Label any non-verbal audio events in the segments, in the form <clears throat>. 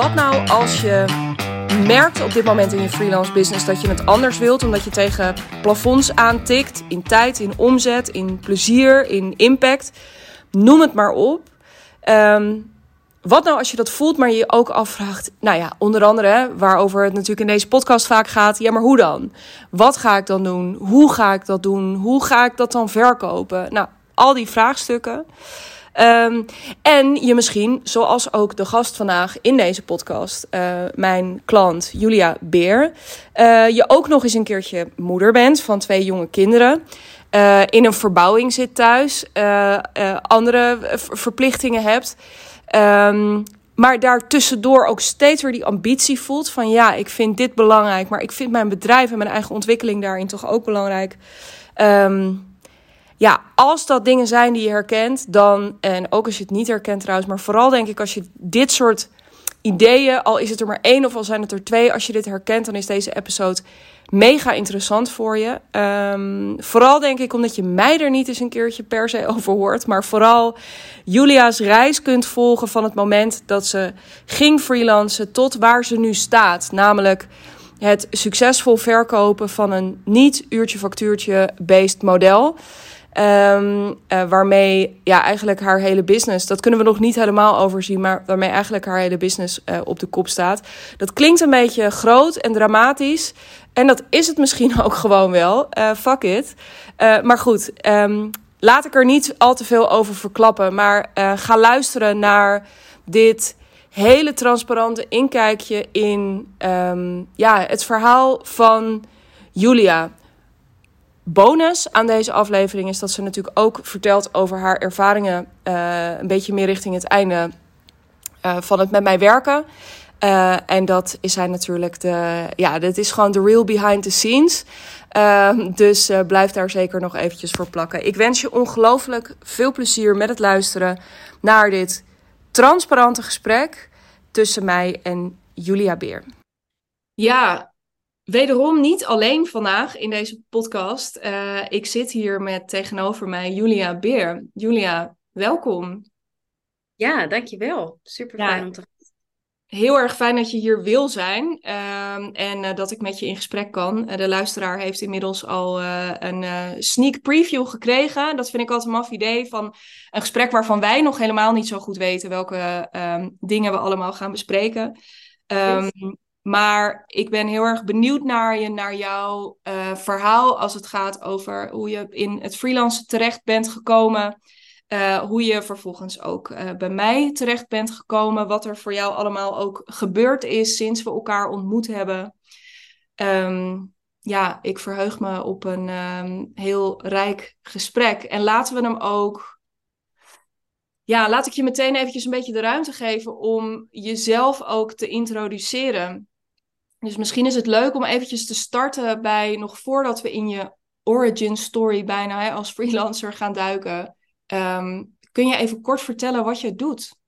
wat nou als je merkt op dit moment in je freelance business dat je het anders wilt, omdat je tegen plafonds aantikt in tijd, in omzet, in plezier, in impact. Noem het maar op. Ehm, wat nou als je dat voelt, maar je je ook afvraagt, nou ja, onder andere, waarover het natuurlijk in deze podcast vaak gaat, ja, maar hoe dan? Wat ga ik dan doen? Hoe ga ik dat doen? Hoe ga ik dat dan verkopen? Nou, al die vraagstukken. Um, en je misschien, zoals ook de gast vandaag in deze podcast, uh, mijn klant Julia Beer, uh, je ook nog eens een keertje moeder bent van twee jonge kinderen. Uh, in een verbouwing zit thuis, andere verplichtingen hebt. Um, maar daartussendoor ook steeds weer die ambitie voelt van ja, ik vind dit belangrijk, maar ik vind mijn bedrijf en mijn eigen ontwikkeling daarin toch ook belangrijk. Um, ja, als dat dingen zijn die je herkent, dan, en ook als je het niet herkent trouwens, maar vooral denk ik als je dit soort ideeën, al is het er maar één of al zijn het er twee, als je dit herkent, dan is deze episode mega interessant voor je. Um, vooral denk ik omdat je mij er niet eens een keertje per se <laughs> over hoort, maar vooral Julia's reis kunt volgen van het moment dat ze ging freelancen tot waar ze nu staat, namelijk het succesvol verkopen van een niet uurtje factuurtje based model. Um, uh, waarmee ja, eigenlijk haar hele business, dat kunnen we nog niet helemaal overzien, maar waarmee eigenlijk haar hele business uh, op de kop staat. Dat klinkt een beetje groot en dramatisch. En dat is het misschien <laughs> ook gewoon wel. Uh, fuck it. maar goed, um, laat ik er niet al te veel over verklappen. Maar ga luisteren naar dit hele transparante inkijkje in um, ja, het verhaal van Julia bonus aan deze aflevering is dat ze natuurlijk ook vertelt over haar ervaringen. Uh, een beetje meer richting het einde uh, van het met mij werken. Uh, en dat is hij natuurlijk de. Ja, dit is gewoon de real behind the scenes. dus blijf daar zeker nog eventjes voor plakken. Ik wens je ongelooflijk veel plezier met het luisteren naar dit transparante gesprek tussen mij en Julia Beer. Ja, Wederom niet alleen vandaag in deze podcast. Uh, ik zit hier met tegenover mij Julia Beer. Julia, welkom. Ja, dankjewel. Super fijn ja, om te Heel erg fijn dat je hier wil zijn uh, en uh, dat ik met je in gesprek kan. Uh, de luisteraar heeft inmiddels al een sneak preview gekregen. Dat vind ik altijd een maf idee van een gesprek waarvan wij nog helemaal niet zo goed weten welke um, dingen we allemaal gaan bespreken. Um, maar ik ben heel erg benieuwd naar je, naar jouw uh, verhaal als het gaat over hoe je in het freelancen terecht bent gekomen. Uh, hoe je vervolgens ook uh, bij mij terecht bent gekomen. Wat er voor jou allemaal ook gebeurd is sinds we elkaar ontmoet hebben. Um, ja, ik verheug me op een um, heel rijk gesprek. En laten we hem ook ja, laat ik je meteen eventjes een beetje de ruimte geven om jezelf ook te introduceren. Dus misschien is het leuk om eventjes te starten bij, nog voordat we in je origin story bijna hè, als freelancer gaan duiken. Um, kun je even kort vertellen wat je doet?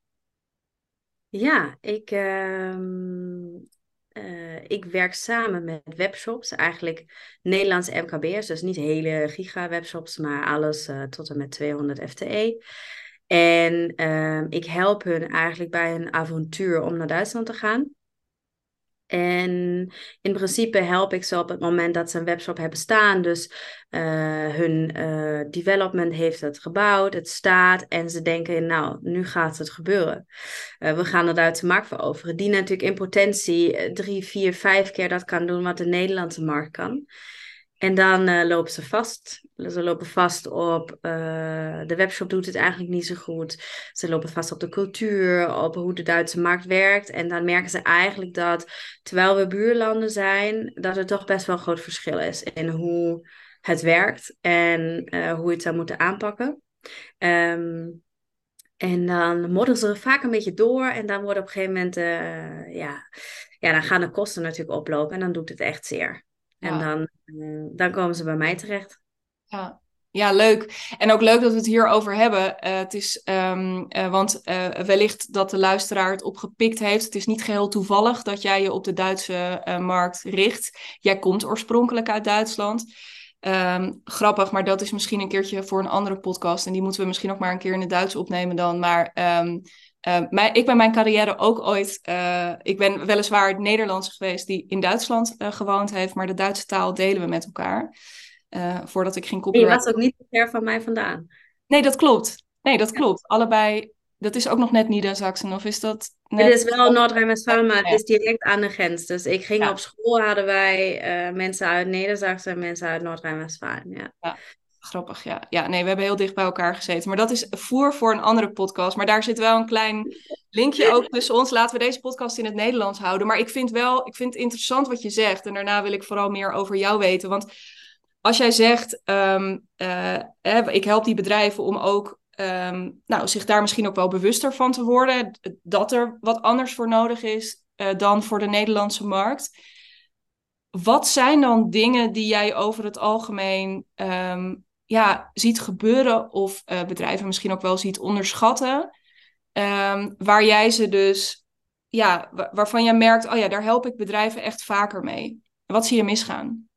Ja, ik, uh, uh, ik werk samen met webshops, eigenlijk Nederlandse MKB'ers, dus niet hele giga webshops, maar alles uh, tot en met 200 FTE. En uh, ik help hun eigenlijk bij een avontuur om naar Duitsland te gaan. En in principe help ik ze op het moment dat ze een webshop hebben staan. Dus uh, hun uh, development heeft het gebouwd, het staat. En ze denken, nou, nu gaat het gebeuren. Uh, we gaan de Duitse markt veroveren. Die natuurlijk in potentie drie, vier, vijf keer dat kan doen wat de Nederlandse markt kan. En dan uh, lopen ze vast. Ze lopen vast op uh, de webshop doet het eigenlijk niet zo goed. Ze lopen vast op de cultuur, op hoe de Duitse markt werkt. En dan merken ze eigenlijk dat, terwijl we buurlanden zijn, dat er toch best wel een groot verschil is in hoe het werkt en uh, hoe je het zou moeten aanpakken. Um, en dan modderen ze vaak een beetje door. En dan worden op een gegeven moment, ja, ja, dan gaan de kosten natuurlijk oplopen. En dan doet het echt zeer. En dan, uh, dan komen ze bij mij terecht. Ja. Ja, leuk. En ook leuk dat we het hierover hebben. Uh, het is, um, uh, want uh, wellicht dat de luisteraar het opgepikt heeft. Het is niet geheel toevallig dat jij je op de Duitse markt richt. Jij komt oorspronkelijk uit Duitsland. Um, grappig, maar dat is misschien een keertje voor een andere podcast. En die moeten we misschien nog maar een keer in het Duits opnemen dan. Maar um, uh, ik ben mijn carrière ook ooit. Uh, ik ben weliswaar het Nederlandse geweest die in Duitsland uh, gewoond heeft, maar de Duitse taal delen we met elkaar. voordat ik ging copyright. Je was ook niet ver van mij vandaan. Nee, dat klopt. Nee, dat klopt. Allebei. Dat is ook nog net Niedersachsen, of is dat net... Het is wel Noord-Rijn-Westfalen, maar het is direct aan de grens. Dus ik ging op school, hadden wij mensen uit Nedersachsen en mensen uit Noord-Rijn-Westfalen. Ja. ja. Grappig, ja. Ja, nee, we hebben heel dicht bij elkaar gezeten. Maar dat is voer voor een andere podcast. Maar daar zit wel een klein linkje ook tussen ons. Laten we deze podcast in het Nederlands houden. Maar ik vind wel, ik vind het interessant wat je zegt. En daarna wil ik vooral meer over jou weten. Want als jij zegt, um, ik help die bedrijven om ook ehm, nou, zich daar misschien ook wel bewuster van te worden. Dat er wat anders voor nodig is uh, dan voor de Nederlandse markt. Wat zijn dan dingen die jij over het algemeen um, ja, ziet gebeuren of uh, bedrijven misschien ook wel ziet onderschatten. Um, waar jij ze dus, ja, waarvan jij merkt, oh ja, daar help ik bedrijven echt vaker mee. Wat zie je misgaan?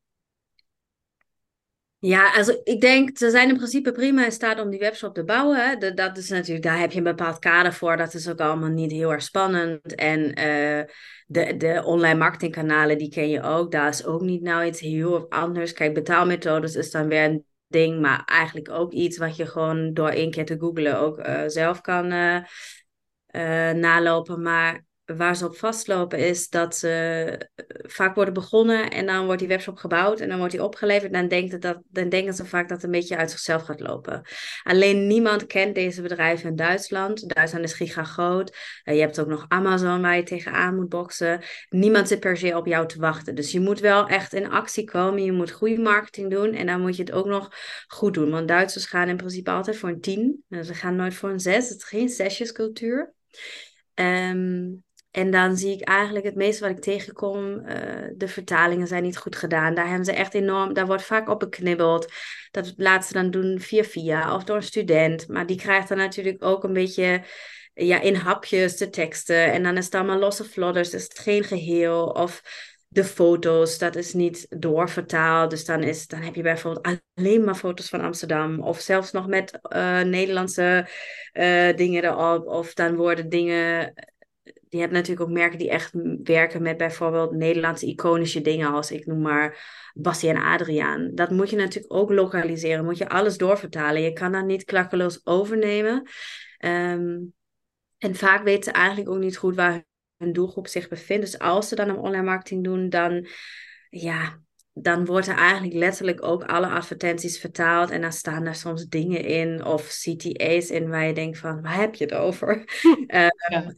Ja, also ik denk, ze zijn in principe prima in staat om die webshop te bouwen. Hè. dat is natuurlijk, daar heb je een bepaald kader voor. Dat is ook allemaal niet heel erg spannend. En uh, de, de online marketingkanalen, die ken je ook. Daar is ook niet nou iets heel anders. Kijk, betaalmethodes is dan weer een ding, maar eigenlijk ook iets wat je gewoon door één keer te googlen ook uh, zelf kan uh, uh, nalopen. Maar waar ze op vastlopen is dat ze eh, vaak worden begonnen en dan wordt die webshop gebouwd en dan wordt die opgeleverd. En dan, denkt dat, dan denken ze vaak dat het een beetje uit zichzelf gaat lopen. Alleen niemand kent deze bedrijven in Duitsland. Duitsland is giga groot. Uh, je hebt ook nog Amazon waar je tegenaan moet boksen. Niemand zit per se op jou te wachten. Dus je moet wel echt in actie komen. Je moet goede marketing doen en dan moet je het ook nog goed doen. Want Duitsers gaan in principe altijd voor een tien. Ze gaan nooit voor een zes. Het is geen zesjescultuur. Um, en dan zie ik eigenlijk het meeste wat ik tegenkom, uh, de vertalingen zijn niet goed gedaan. Daar hebben ze echt enorm, daar wordt vaak op beknibbeld. Dat laten ze dan doen via via of door een student. Maar die krijgt dan natuurlijk ook een beetje ja, in hapjes de teksten. En dan is het allemaal losse flodders, is geen geheel. Of de foto's, dat is niet doorvertaald. Dus dan, is, dan heb je bijvoorbeeld alleen maar foto's van Amsterdam. Of zelfs nog met uh, Nederlandse uh, dingen erop. Of dan worden dingen je hebt natuurlijk ook merken die echt werken met bijvoorbeeld Nederlandse iconische dingen als ik noem maar Bassie en Adriaan. Dat moet je natuurlijk ook lokaliseren, moet je alles doorvertalen. Je kan dat niet klakkeloos overnemen. Ehm, en vaak weten ze eigenlijk ook niet goed waar hun doelgroep zich bevindt. Dus als ze dan een online marketing doen, dan ja, dan wordt er eigenlijk letterlijk ook alle advertenties vertaald. En dan staan daar soms dingen in of CTA's in waar je denkt van, waar heb je het over? <laughs> Ehm,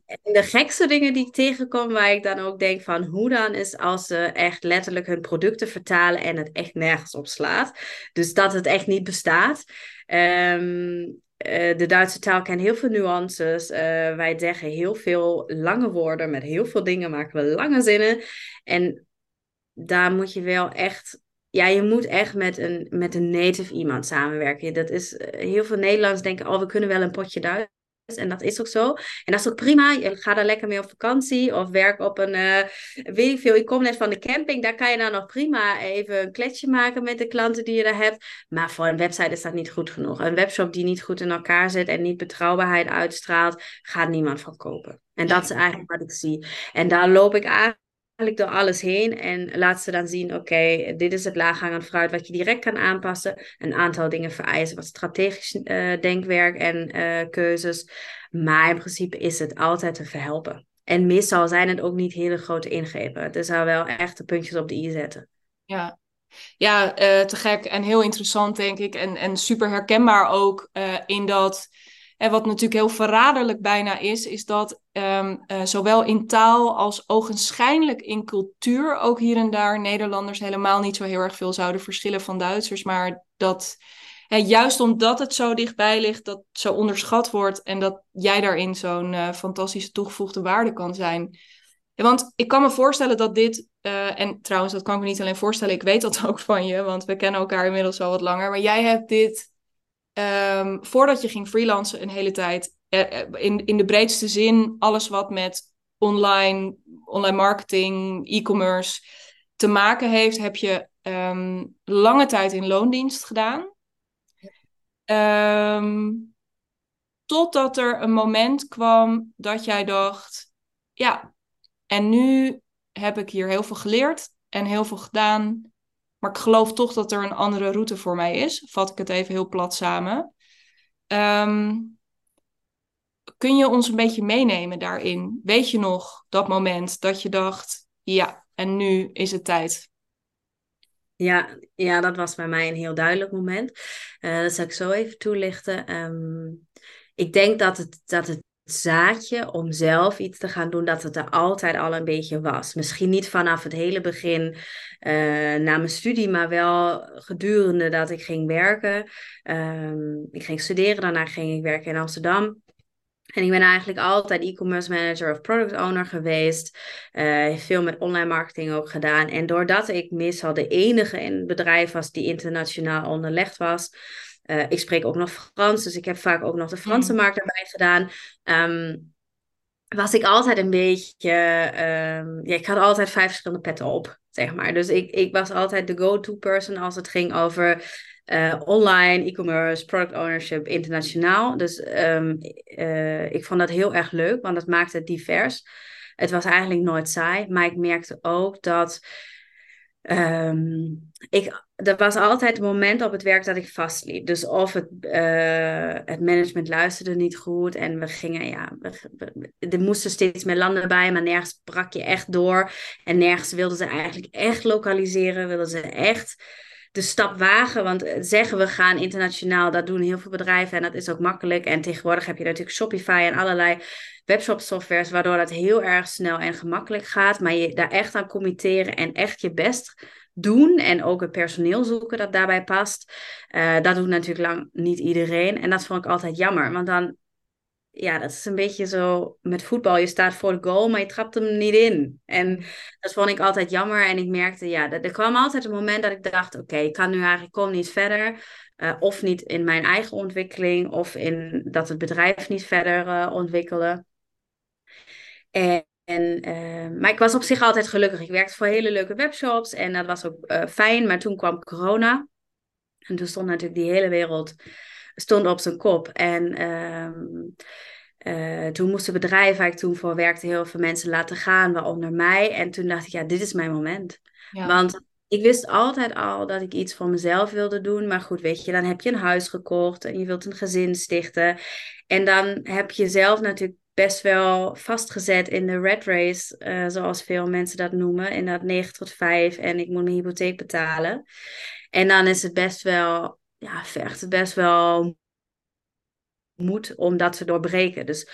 en de gekste dingen die ik tegenkom, waar ik dan ook denk van, hoe dan is als ze echt letterlijk hun producten vertalen en het echt nergens op slaat. Dus dat het echt niet bestaat. Um, de Duitse taal kent heel veel nuances. Uh, wij zeggen heel veel lange woorden. Met heel veel dingen maken we lange zinnen. En daar moet je wel echt. Ja, je moet echt met een, met een native iemand samenwerken. Dat is, eh, heel veel Nederlanders denken, oh, we kunnen wel een potje Duits. En dat is ook zo. En dat is ook prima. Je gaat daar lekker mee op vakantie of werk op een, uh, weet ik veel. Ik kom net van de camping. Daar kan je dan nog prima even een kletsje maken met de klanten die je daar hebt. Maar voor een website is dat niet goed genoeg. Een webshop die niet goed in elkaar zit en niet betrouwbaarheid uitstraalt, gaat niemand van kopen. En dat is eigenlijk wat ik zie. En daar loop ik aan door alles heen en laat ze dan zien, oké, dit is het laaghangend fruit wat je direct kan aanpassen. Een aantal dingen vereisen, wat strategisch uh, denkwerk en uh, keuzes. Maar in principe is het altijd te verhelpen. En meestal zijn het ook niet hele grote ingrepen. Het is al wel echt de puntjes op de i zetten. Ja, ja uh, te gek en heel interessant denk ik. En, en super herkenbaar ook in dat en wat natuurlijk heel verraderlijk bijna is, is dat ehm, eh, zowel in taal als ogenschijnlijk in cultuur ook hier en daar Nederlanders helemaal niet zo heel erg veel zouden verschillen van Duitsers. Maar dat juist omdat het zo dichtbij ligt, dat zo onderschat wordt en dat jij daarin zo'n uh, fantastische toegevoegde waarde kan zijn. want ik kan me voorstellen dat dit, uh, en trouwens, dat kan ik me niet alleen voorstellen, ik weet dat <laughs> ook van je, want we kennen elkaar inmiddels al wat langer. Maar jij hebt dit um, voordat je ging freelancen een hele tijd, eh, eh, in, in de breedste zin, alles wat met online, online marketing, e-commerce te maken heeft, heb je um, lange tijd in loondienst gedaan. Um, Totdat er een moment kwam dat jij dacht: ja, en nu heb ik hier heel veel geleerd en heel veel gedaan. Maar ik geloof toch dat er een andere route voor mij is. Vat ik het even heel plat samen. Ehm, kun je ons een beetje meenemen daarin? Weet je nog dat moment dat je dacht: ja, en nu is het tijd? Ja, ja, dat was bij mij een heel duidelijk moment. Uh, dat zal ik zo even toelichten. Ehm, ik denk dat het, dat het zaadje om zelf iets te gaan doen, dat het er altijd al een beetje was. Misschien niet vanaf het hele begin uh, na mijn studie, maar wel gedurende dat ik ging werken. Ehm, ik ging studeren, daarna ging ik werken in Amsterdam. En ik ben eigenlijk altijd e-commerce manager of product owner geweest. Uh, veel met online marketing ook gedaan. En doordat ik meestal de enige in het bedrijf was die internationaal onderlegd was. Uh, ik spreek ook nog Frans, dus ik heb vaak ook nog de Franse mm. markt erbij gedaan. Um, was ik altijd een beetje. Um, ja, ik had altijd vijf verschillende petten op, zeg maar. Dus ik, ik was altijd de go-to person als het ging over uh, online, e-commerce, product ownership, internationaal. Dus um, uh, ik vond dat heel erg leuk, want dat maakte het divers. Het was eigenlijk nooit saai, maar ik merkte ook dat um, ik, er was altijd een moment op het werk dat ik vastliep. Dus of het, uh, het management luisterde niet goed en we gingen, ja, we, er moesten steeds meer landen bij, maar nergens brak je echt door. En nergens wilden ze eigenlijk echt lokaliseren, wilden ze echt de stap wagen. Want zeggen we gaan internationaal, dat doen heel veel bedrijven en dat is ook makkelijk. En tegenwoordig heb je natuurlijk Shopify en allerlei webshop softwares, waardoor dat heel erg snel en gemakkelijk gaat. Maar je daar echt aan committeren en echt je best doen en ook het personeel zoeken dat daarbij past. Uh, dat doet natuurlijk lang niet iedereen. En dat vond ik altijd jammer, want dan ja, dat is een beetje zo met voetbal. Je staat voor de goal, maar je trapt hem niet in. En dat vond ik altijd jammer. En ik merkte, ja, er kwam altijd een moment dat ik dacht: oké, ik kan nu eigenlijk kom niet verder. Uh, of niet in mijn eigen ontwikkeling, of in dat het bedrijf niet verder uh, ontwikkelde. En, uh, maar ik was op zich altijd gelukkig. Ik werkte voor hele leuke webshops en dat was ook fijn. Maar toen kwam corona. En toen stond natuurlijk die hele wereld stond op zijn kop. En um, uh, toen moesten bedrijven waar ik toen voor werkte heel veel mensen laten gaan, waaronder mij. En toen dacht ik, ja, dit is mijn moment. Want ik wist altijd al dat ik iets voor mezelf wilde doen. Maar goed, weet je, dan heb je een huis gekocht en je wilt een gezin stichten. En dan heb je zelf natuurlijk best wel vastgezet in de red race, uh, zoals veel mensen dat noemen. In dat 9 tot 5 en ik moet mijn hypotheek betalen. En dan is het best wel ja, vergt het best wel moed om dat te doorbreken. Dus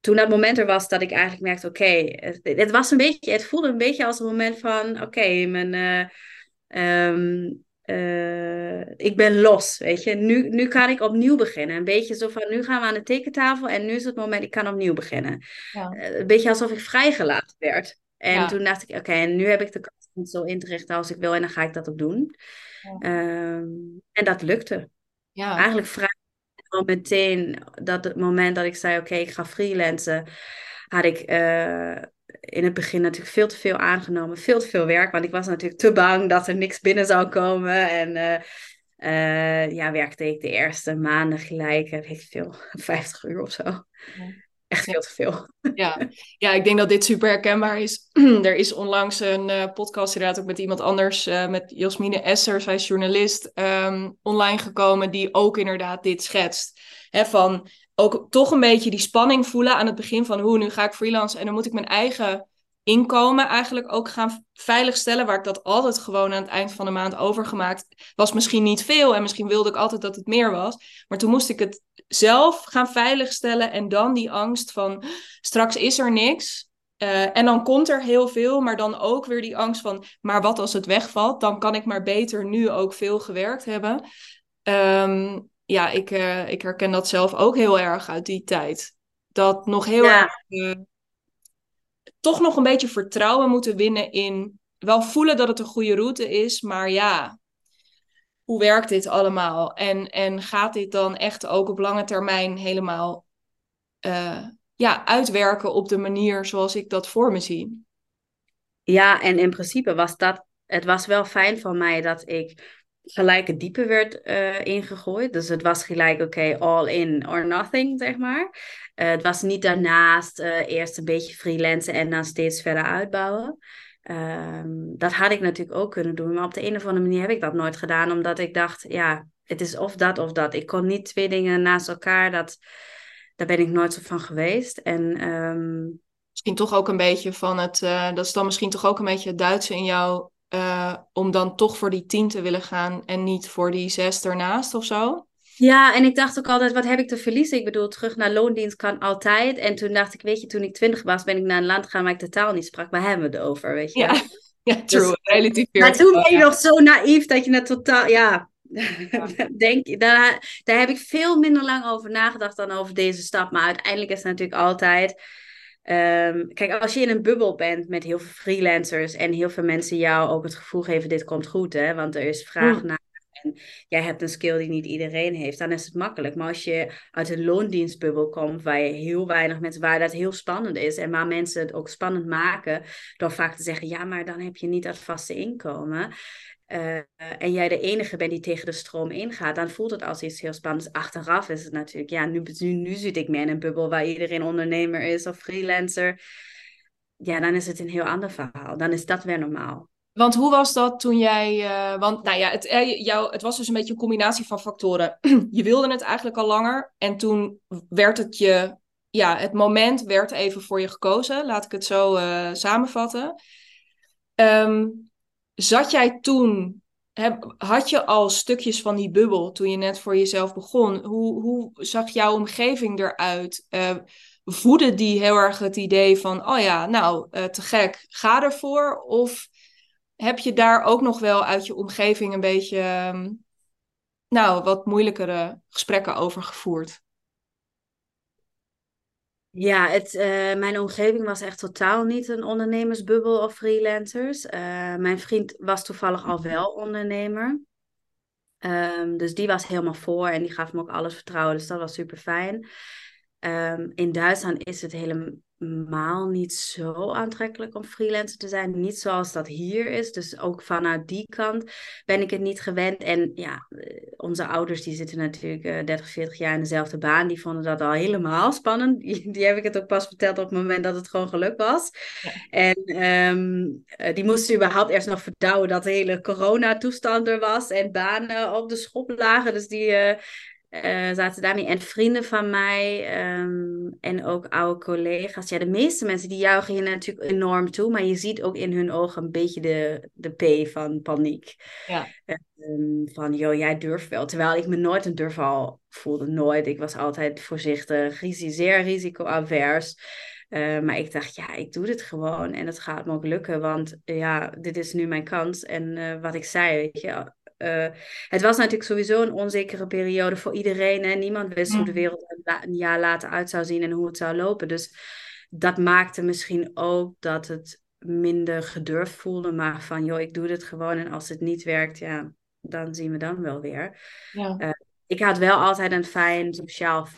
toen dat moment er was dat ik eigenlijk merkte, oké, het, het, was een beetje, het voelde een beetje als een moment van, oké, mijn, uh, um, uh, ik ben los, weet je. Nu, nu kan ik opnieuw beginnen. Een beetje zo van, nu gaan we aan de tekentafel en nu is het moment, ik kan opnieuw beginnen. Ja. Uh, een beetje alsof ik vrijgelaten werd. En ja. toen dacht ik, oké, en nu heb ik de kans het zo in te richten als ik wil en dan ga ik dat ook doen. Um, en dat lukte. Ja. Eigenlijk vrij meteen dat het moment dat ik zei: Oké, ik ga freelancen, had ik uh, in het begin natuurlijk veel te veel aangenomen, veel te veel werk, want ik was natuurlijk te bang dat er niks binnen zou komen. En uh, uh, ja, werkte ik de eerste maanden gelijk, weet ik veel, <laughs> 50 uur of zo. Ja echt veel te veel. Ja. ja, ik denk dat dit super herkenbaar is. <clears throat> er is onlangs een uh, podcast inderdaad ook met iemand anders, uh, met Jasmine Esser, zij is journalist, um, online gekomen, die ook inderdaad dit schetst. Hè, van ook toch een beetje die spanning voelen aan het begin van hoe nu ga ik freelance en dan moet ik mijn eigen inkomen eigenlijk ook gaan veiligstellen, waar ik dat altijd gewoon aan het eind van de maand overgemaakt was misschien niet veel en misschien wilde ik altijd dat het meer was, maar toen moest ik het zelf gaan veiligstellen en dan die angst van straks is er niks. Uh, en dan komt er heel veel, maar dan ook weer die angst van, maar wat als het wegvalt? Dan kan ik maar beter nu ook veel gewerkt hebben. Um, ja, ik, uh, ik herken dat zelf ook heel erg uit die tijd. Dat nog heel ja. erg uh, toch nog een beetje vertrouwen moeten winnen in wel voelen dat het een goede route is, maar ja, hoe werkt dit allemaal? En, en gaat dit dan echt ook op lange termijn helemaal uh, ja, uitwerken op de manier zoals ik dat voor me zie? Ja, en in principe was dat, het was wel fijn van mij dat ik gelijk het diepe werd uh, ingegooid. Dus het was gelijk, oké, all in or nothing, zeg maar. Uh, het was niet daarnaast uh, eerst een beetje freelancen en dan steeds verder uitbouwen. Um, dat had ik natuurlijk ook kunnen doen, maar op de een of andere manier heb ik dat nooit gedaan, omdat ik dacht, ja, het is of dat of dat. Ik kon niet twee dingen naast elkaar, dat, daar ben ik nooit zo van geweest. En um, Misschien toch ook een beetje van het, dat is dan misschien toch ook een beetje het Duitse in jou, uh, om dan toch voor die tien te willen gaan en niet voor die zes ernaast of zo? Ja, en ik dacht ook altijd, wat heb ik te verliezen? Ik bedoel, terug naar loondienst kan altijd. En toen dacht ik, weet je, toen ik twintig was, ben ik naar een land gegaan waar ik totaal niet sprak. Waar hebben we het over, weet je? Ja, <laughs> ja true. Dus, Relatief maar toen ben je nog zo naïef dat je het totaal, ja... ja. <laughs> Denk, daar, daar heb ik veel minder lang over nagedacht dan over deze stap. Maar uiteindelijk is het natuurlijk altijd Um, kijk, als je in een bubbel bent met heel veel freelancers en heel veel mensen jou ook het gevoel geven, dit komt goed, hè, want er is vraag naar en jij hebt een skill die niet iedereen heeft, dan is het makkelijk. Maar als je uit een loondienstbubbel komt, waar je heel weinig mensen, waar dat heel spannend is en waar mensen het ook spannend maken, door vaak te zeggen, ja, maar dan heb je niet dat vaste inkomen. Uh, en jij de enige bent die tegen de stroom ingaat, dan voelt het als iets heel spannends. Achteraf is het natuurlijk, ja, nu, nu, zit ik meer in een bubbel waar iedereen ondernemer is of freelancer. Ja, dan is het een heel ander verhaal. Dan is dat weer normaal. Want hoe was dat toen jij. Uh, want nou ja, het, uh, jou, het was dus een beetje een combinatie van factoren. <clears throat> je wilde het eigenlijk al langer. En toen werd het je. Ja, het moment werd even voor je gekozen. Laat ik het zo samenvatten. Um, Zat jij toen, heb, had je al stukjes van die bubbel toen je net voor jezelf begon? Hoe, hoe zag jouw omgeving eruit? Uh, voedde die heel erg het idee van, oh ja, nou, uh, te gek, ga ervoor? Of heb je daar ook nog wel uit je omgeving een beetje, um, nou, wat moeilijkere gesprekken over gevoerd? Ja, het, uh, mijn omgeving was echt totaal niet een ondernemersbubbel of freelancers. Uh, mijn vriend was toevallig al wel ondernemer. Um, dus die was helemaal voor en die gaf me ook alles vertrouwen. Dus dat was super fijn. Um, in Duitsland is het helemaal helemaal niet zo aantrekkelijk om freelancer te zijn. Niet zoals dat hier is. Dus ook vanuit die kant ben ik het niet gewend. En ja, eh, onze ouders die zitten natuurlijk uh, 30, 40 jaar in dezelfde baan. Die vonden dat al helemaal spannend. <laughs> Die, die heb ik het ook pas verteld op het moment dat het gewoon geluk was. En um, die moesten überhaupt eerst nog verdouwen dat de hele coronatoestand er was. En banen op de schop lagen. Dus die... Uh, uh, zaten daarmee. En vrienden van mij um, en ook oude collega's. Ja, de meeste mensen die juichen hier natuurlijk enorm toe. Maar je ziet ook in hun ogen een beetje de, de P van paniek. Ja. Um, van, joh, jij durft wel. Terwijl ik me nooit een durfal voelde. Nooit. Ik was altijd voorzichtig, zeer risicoavers. Uh, maar ik dacht, ja, ik doe dit gewoon en het gaat me ook lukken, want ja, dit is nu mijn kans. En uh, wat ik zei, weet je, uh, het was natuurlijk sowieso een onzekere periode voor iedereen. Hè? Niemand wist hoe de mm. wereld een jaar later uit zou zien en hoe het zou lopen. Dus dat maakte misschien ook dat het minder gedurfd voelde. Maar van, joh, ik doe dit gewoon. En als het niet werkt, ja, dan zien we dan wel weer. Ja. Uh, ik had wel altijd een fijn sociaal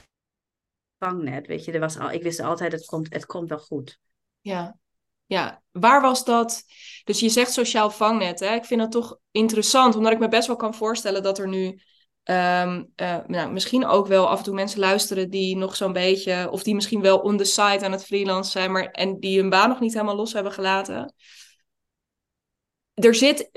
vangnet. Weet je, er was al, ik wist altijd, het komt, het komt wel goed. Ja, ja, waar was dat? Dus je zegt sociaal vangnet. Hè? Ik vind dat toch interessant, omdat ik me best wel kan voorstellen dat er nu um, uh, nou, misschien ook wel af en toe mensen luisteren die nog zo'n beetje, of die misschien wel on the side aan het freelance zijn, maar en die hun baan nog niet helemaal los hebben gelaten er zit,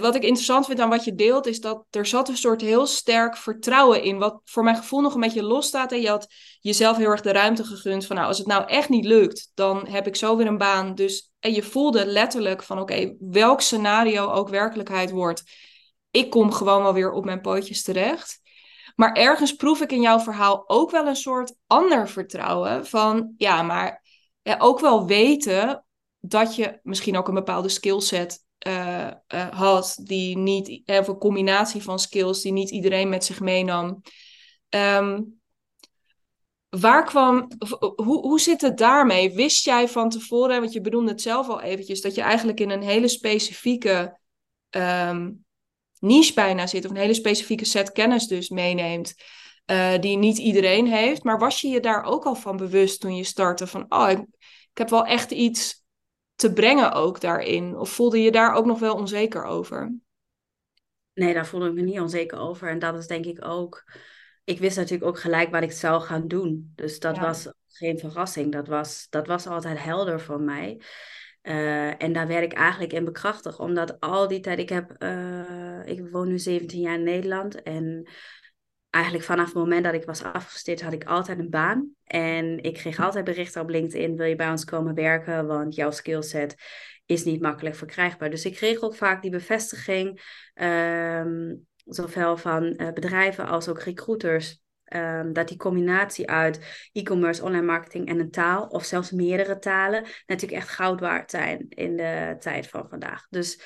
wat ik interessant vind aan wat je deelt, is dat er zat een soort heel sterk vertrouwen in, wat voor mijn gevoel nog een beetje los staat. En je had jezelf heel erg de ruimte gegund van, nou, als het nou echt niet lukt, dan heb ik zo weer een baan. Dus, en je voelde letterlijk van, oké, welk scenario ook werkelijkheid wordt, ik kom gewoon wel weer op mijn pootjes terecht. Maar ergens proef ik in jouw verhaal ook wel een soort ander vertrouwen van, ja, maar ook wel weten dat je misschien ook een bepaalde skillset uh, uh, had, die niet, of een combinatie van skills die niet iedereen met zich meenam. Um, waar kwam, hoe, hoe zit het daarmee? Wist jij van tevoren, want je bedoelde het zelf al eventjes, dat je eigenlijk in een hele specifieke um, niche bijna zit, of een hele specifieke set kennis dus meeneemt, die niet iedereen heeft. Maar was je je daar ook al van bewust toen je startte van, oh, ik, ik heb wel echt iets te brengen ook daarin? Of voelde je daar ook nog wel onzeker over? Nee, daar voelde ik me niet onzeker over. En dat is denk ik ook. Ik wist natuurlijk ook gelijk wat ik zou gaan doen. Dus dat was geen verrassing. Dat was, dat was altijd helder voor mij. Uh, en daar werd ik eigenlijk in bekrachtigd. Omdat al die tijd, ik heb, uh, ik woon nu 17 jaar in Nederland. En eigenlijk vanaf het moment dat ik was afgestudeerd, had ik altijd een baan. En ik kreeg altijd berichten op LinkedIn: wil je bij ons komen werken? Want jouw skillset is niet makkelijk verkrijgbaar. Dus ik kreeg ook vaak die bevestiging, um, zowel van uh, bedrijven als ook recruiters. Um, dat die combinatie uit e-commerce, online marketing en een taal, of zelfs meerdere talen, natuurlijk echt goud waard zijn in de tijd van vandaag. Dus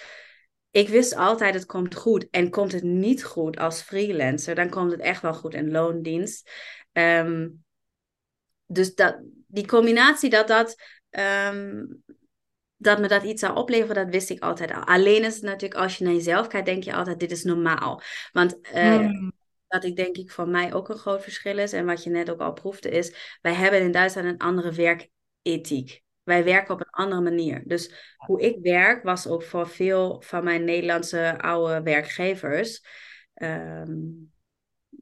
ik wist altijd, het komt goed. En komt het niet goed als freelancer, dan komt het echt wel goed in loondienst. Um, dus dat, die combinatie dat dat, um, dat me dat iets zou opleveren, dat wist ik altijd al. Alleen is het natuurlijk, als je naar jezelf kijkt, denk je altijd, dit is normaal. Want uh, wat ik denk ik voor mij ook een groot verschil is, en wat je net ook al proefde, is, wij hebben in Duitsland een andere werkethiek. Wij werken op een andere manier. Dus hoe ik werk was ook voor veel van mijn Nederlandse oude werkgevers um,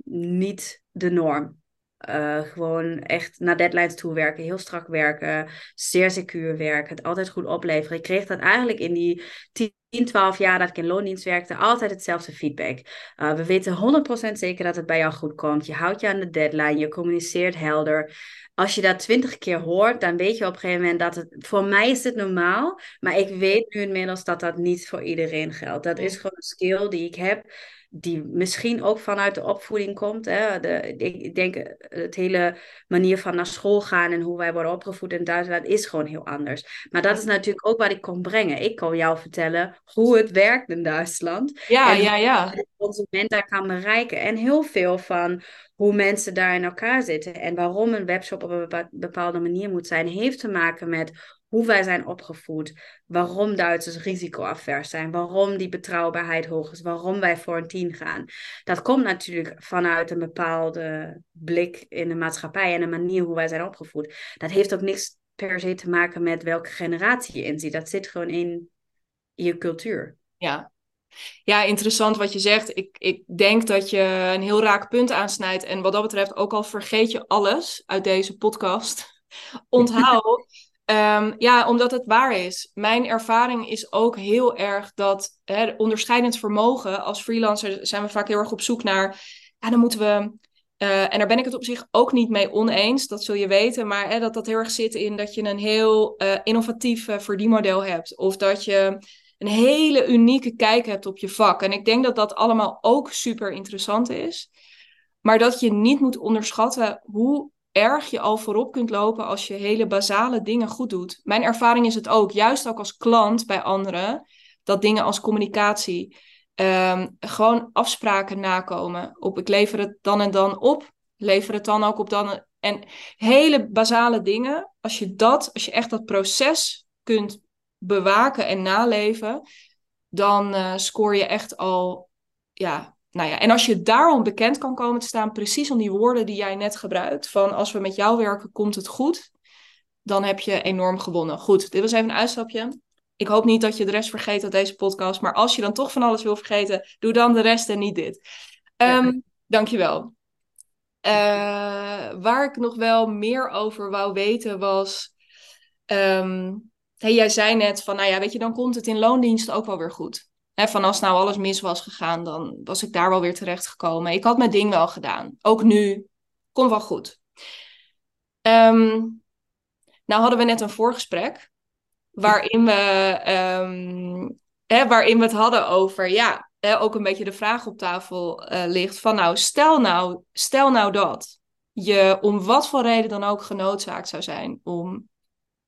niet de norm. Uh, gewoon echt naar deadlines toe werken, heel strak werken, zeer secuur werken, het altijd goed opleveren. Ik kreeg dat eigenlijk in die 10, 12 jaar dat ik in loondienst werkte, altijd hetzelfde feedback. Uh, we weten 100% zeker dat het bij jou goed komt. Je houdt je aan de deadline, je communiceert helder als je dat twintig keer hoort, dan weet je op een gegeven moment dat het. Voor mij is het normaal, maar ik weet nu inmiddels dat dat niet voor iedereen geldt. Dat is gewoon een skill die ik heb, die misschien ook vanuit de opvoeding komt. Hè. De, ik denk, het hele manier van naar school gaan en hoe wij worden opgevoed in Duitsland is gewoon heel anders. Maar dat is natuurlijk ook wat ik kon brengen. Ik kon jou vertellen hoe het werkt in Duitsland. Ja, en ja, ja. De consument daar kan bereiken. En heel veel van hoe mensen daar in elkaar zitten en waarom een webshop op een bepaalde manier moet zijn, heeft te maken met hoe wij zijn opgevoed, waarom Duitsers risicoavers zijn, waarom die betrouwbaarheid hoog is, waarom wij voor een team gaan. Dat komt natuurlijk vanuit een bepaalde blik in de maatschappij en een manier hoe wij zijn opgevoed. Dat heeft ook niks per se te maken met welke generatie je inziet. Dat zit gewoon in je cultuur. Ja, ja, interessant wat je zegt. Ik, ik denk dat je een heel raak punt aansnijdt. En wat dat betreft, ook al vergeet je alles uit deze podcast, <laughs> onthoud. Um, ja, omdat het waar is. Mijn ervaring is ook heel erg dat hè, onderscheidend vermogen. Als freelancer zijn we vaak heel erg op zoek naar. Ja, dan moeten we. Uh, en daar ben ik het op zich ook niet mee oneens, dat zul je weten. Maar hè, dat dat heel erg zit in dat je een heel uh, innovatief uh, verdienmodel hebt. Of dat je een hele unieke kijk hebt op je vak. En ik denk dat dat allemaal ook super interessant is. Maar dat je niet moet onderschatten hoe erg je al voorop kunt lopen als je hele basale dingen goed doet. Mijn ervaring is het ook, juist ook als klant bij anderen, dat dingen als communicatie, um, gewoon afspraken nakomen. Op ik lever het dan en dan op, lever het dan ook op dan. En hele basale dingen, als je dat, als je echt dat proces kunt bewaken en naleven, dan uh, scoor je echt al, ja, nou ja. En als je daarom bekend kan komen te staan, precies om die woorden die jij net gebruikt, van als we met jou werken, komt het goed, dan heb je enorm gewonnen. Goed, dit was even een uitstapje. Ik hoop niet dat je de rest vergeet uit deze podcast, maar als je dan toch van alles wil vergeten, doe dan de rest en niet dit. Um, Dankjewel. Uh, waar ik nog wel meer over wou weten was. Um, hey, jij zei net van, nou ja, weet je, dan komt het in loondienst ook wel weer goed. Van als nou alles mis was gegaan, dan was ik daar wel weer terecht gekomen. Ik had mijn ding wel gedaan. Ook nu, komt wel goed. Um, nou hadden we net een voorgesprek, waarin we, hè, waarin we het hadden over, ja, ook een beetje de vraag op tafel uh, ligt van, nou, stel nou, stel nou dat je om wat voor reden dan ook genoodzaakt zou zijn om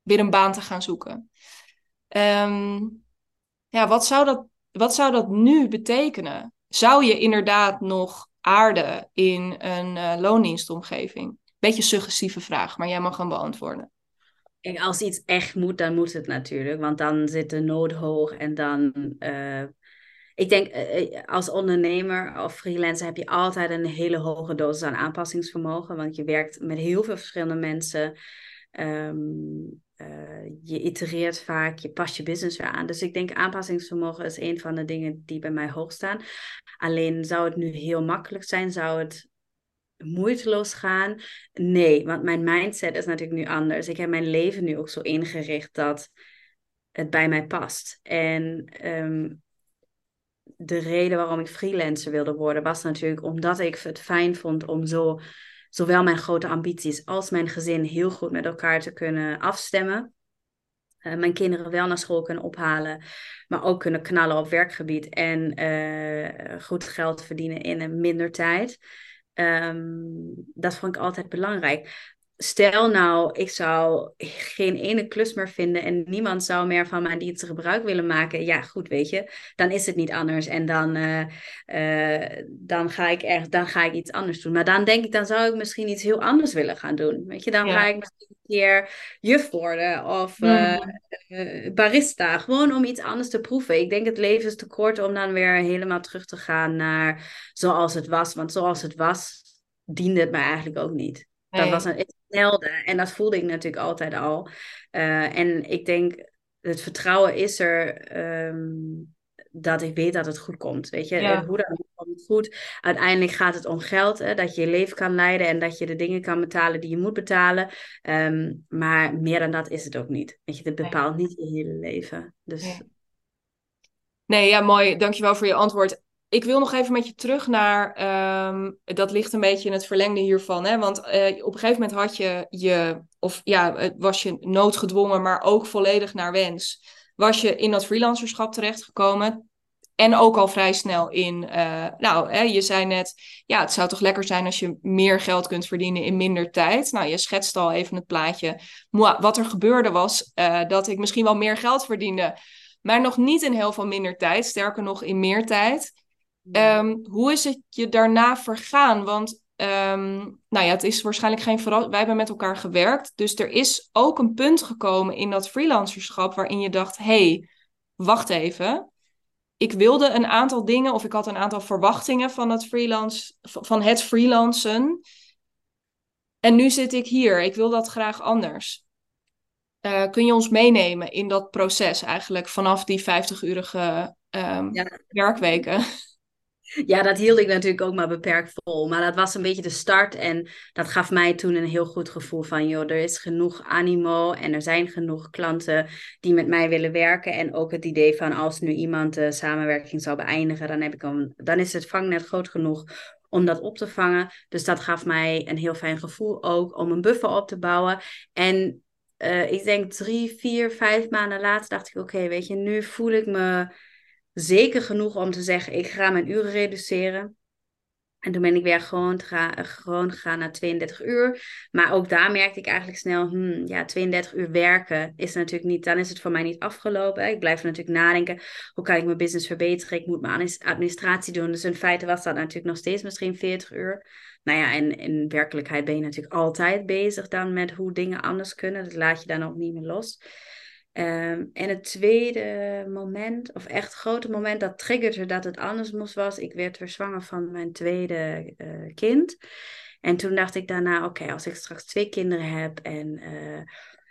weer een baan te gaan zoeken. Um, ja, wat zou, dat, wat zou dat nu betekenen? Zou je inderdaad nog aarden in een uh, loondienstomgeving? Beetje suggestieve vraag, maar jij mag hem beantwoorden. Kijk, als iets echt moet, dan moet het natuurlijk. Want dan zit de nood hoog en dan... Uh, ik denk, uh, als ondernemer of freelancer heb je altijd een hele hoge dosis aan aanpassingsvermogen. Want je werkt met heel veel verschillende mensen. Um, je itereert vaak, je past je business weer aan. Dus ik denk aanpassingsvermogen is een van de dingen die bij mij hoog staan. Alleen zou het nu heel makkelijk zijn? Zou het moeiteloos gaan? Nee, want mijn mindset is natuurlijk nu anders. Ik heb mijn leven nu ook zo ingericht dat het bij mij past. En ehm, de reden waarom ik freelancer wilde worden was natuurlijk omdat ik het fijn vond om zo zowel mijn grote ambities als mijn gezin heel goed met elkaar te kunnen afstemmen. Uh, mijn kinderen wel naar school kunnen ophalen, maar ook kunnen knallen op werkgebied en uh, goed geld verdienen in een minder tijd. Um, dat vond ik altijd belangrijk stel nou, ik zou geen ene klus meer vinden en niemand zou meer van mijn diensten gebruik willen maken. Ja, goed, weet je, dan is het niet anders en dan, uh, uh, dan, ga ik echt, dan ga ik iets anders doen. Maar dan denk ik, dan zou ik misschien iets heel anders willen gaan doen. Weet je, dan ga ik misschien een keer juf worden of uh, barista. Gewoon om iets anders te proeven. Ik denk het leven is te kort om dan weer helemaal terug te gaan naar zoals het was. Want zoals het was, diende het mij eigenlijk ook niet. Dat was een, en dat voelde ik natuurlijk altijd al. Uh, en ik denk, het vertrouwen is er um, dat ik weet dat het goed komt. Weet je, ja. hoe dan komt het goed. Uiteindelijk gaat het om geld, hè, dat je je leven kan leiden en dat je de dingen kan betalen die je moet betalen. Um, maar meer dan dat is het ook niet. Weet je, het bepaalt niet je hele leven. Dus... Nee. nee, ja, mooi. Dankjewel voor je antwoord ik wil nog even met je terug naar, um, dat ligt een beetje in het verlengde hiervan. Hè? Want uh, op een gegeven moment had je je, of ja, was je noodgedwongen, maar ook volledig naar wens. Was je in dat freelancerschap terechtgekomen. En ook al vrij snel in, uh, nou, hè, je zei net, ja, het zou toch lekker zijn als je meer geld kunt verdienen in minder tijd. Nou, je schetst al even het plaatje. Wat er gebeurde was uh, dat ik misschien wel meer geld verdiende, maar nog niet in heel veel minder tijd. Sterker nog, in meer tijd. Um, hoe is het je daarna vergaan? Want um, nou ja, het is waarschijnlijk geen verrassing. Wij hebben met elkaar gewerkt. Dus er is ook een punt gekomen in dat freelancerschap waarin je dacht: hey, wacht even. Ik wilde een aantal dingen, of ik had een aantal verwachtingen van het, freelance, van het freelancen. En nu zit ik hier. Ik wil dat graag anders. Uh, kun je ons meenemen in dat proces eigenlijk vanaf die 50-urige um, ja. werkweken? Ja, dat hield ik natuurlijk ook maar beperkt vol. Maar dat was een beetje de start. En dat gaf mij toen een heel goed gevoel van... joh, er is genoeg animo en er zijn genoeg klanten die met mij willen werken. En ook het idee van als nu iemand de samenwerking zou beëindigen... dan, heb ik dan is het vangnet groot genoeg om dat op te vangen. Dus dat gaf mij een heel fijn gevoel ook om een buffer op te bouwen. En uh, ik denk drie, vier, vijf maanden later dacht ik... oké, weet je, nu voel ik me zeker genoeg om te zeggen, ik ga mijn uren reduceren. En toen ben ik weer gewoon, ga, gewoon gegaan naar 32 uur. Maar ook daar merkte ik eigenlijk snel, hmm, ja, 32 uur werken is natuurlijk niet, dan is het voor mij niet afgelopen. Ik blijf natuurlijk nadenken, hoe kan ik mijn business verbeteren? Ik moet mijn administratie doen. Dus in feite was dat natuurlijk nog steeds misschien 40 uur. Nou ja, en in werkelijkheid ben je natuurlijk altijd bezig dan met hoe dingen anders kunnen. Dat laat je dan ook niet meer los. Um, en het tweede moment, of echt grote moment dat triggerde dat het anders moest was, ik werd weer zwanger van mijn tweede uh, kind. En toen dacht ik daarna, oké, als ik straks twee kinderen heb en uh,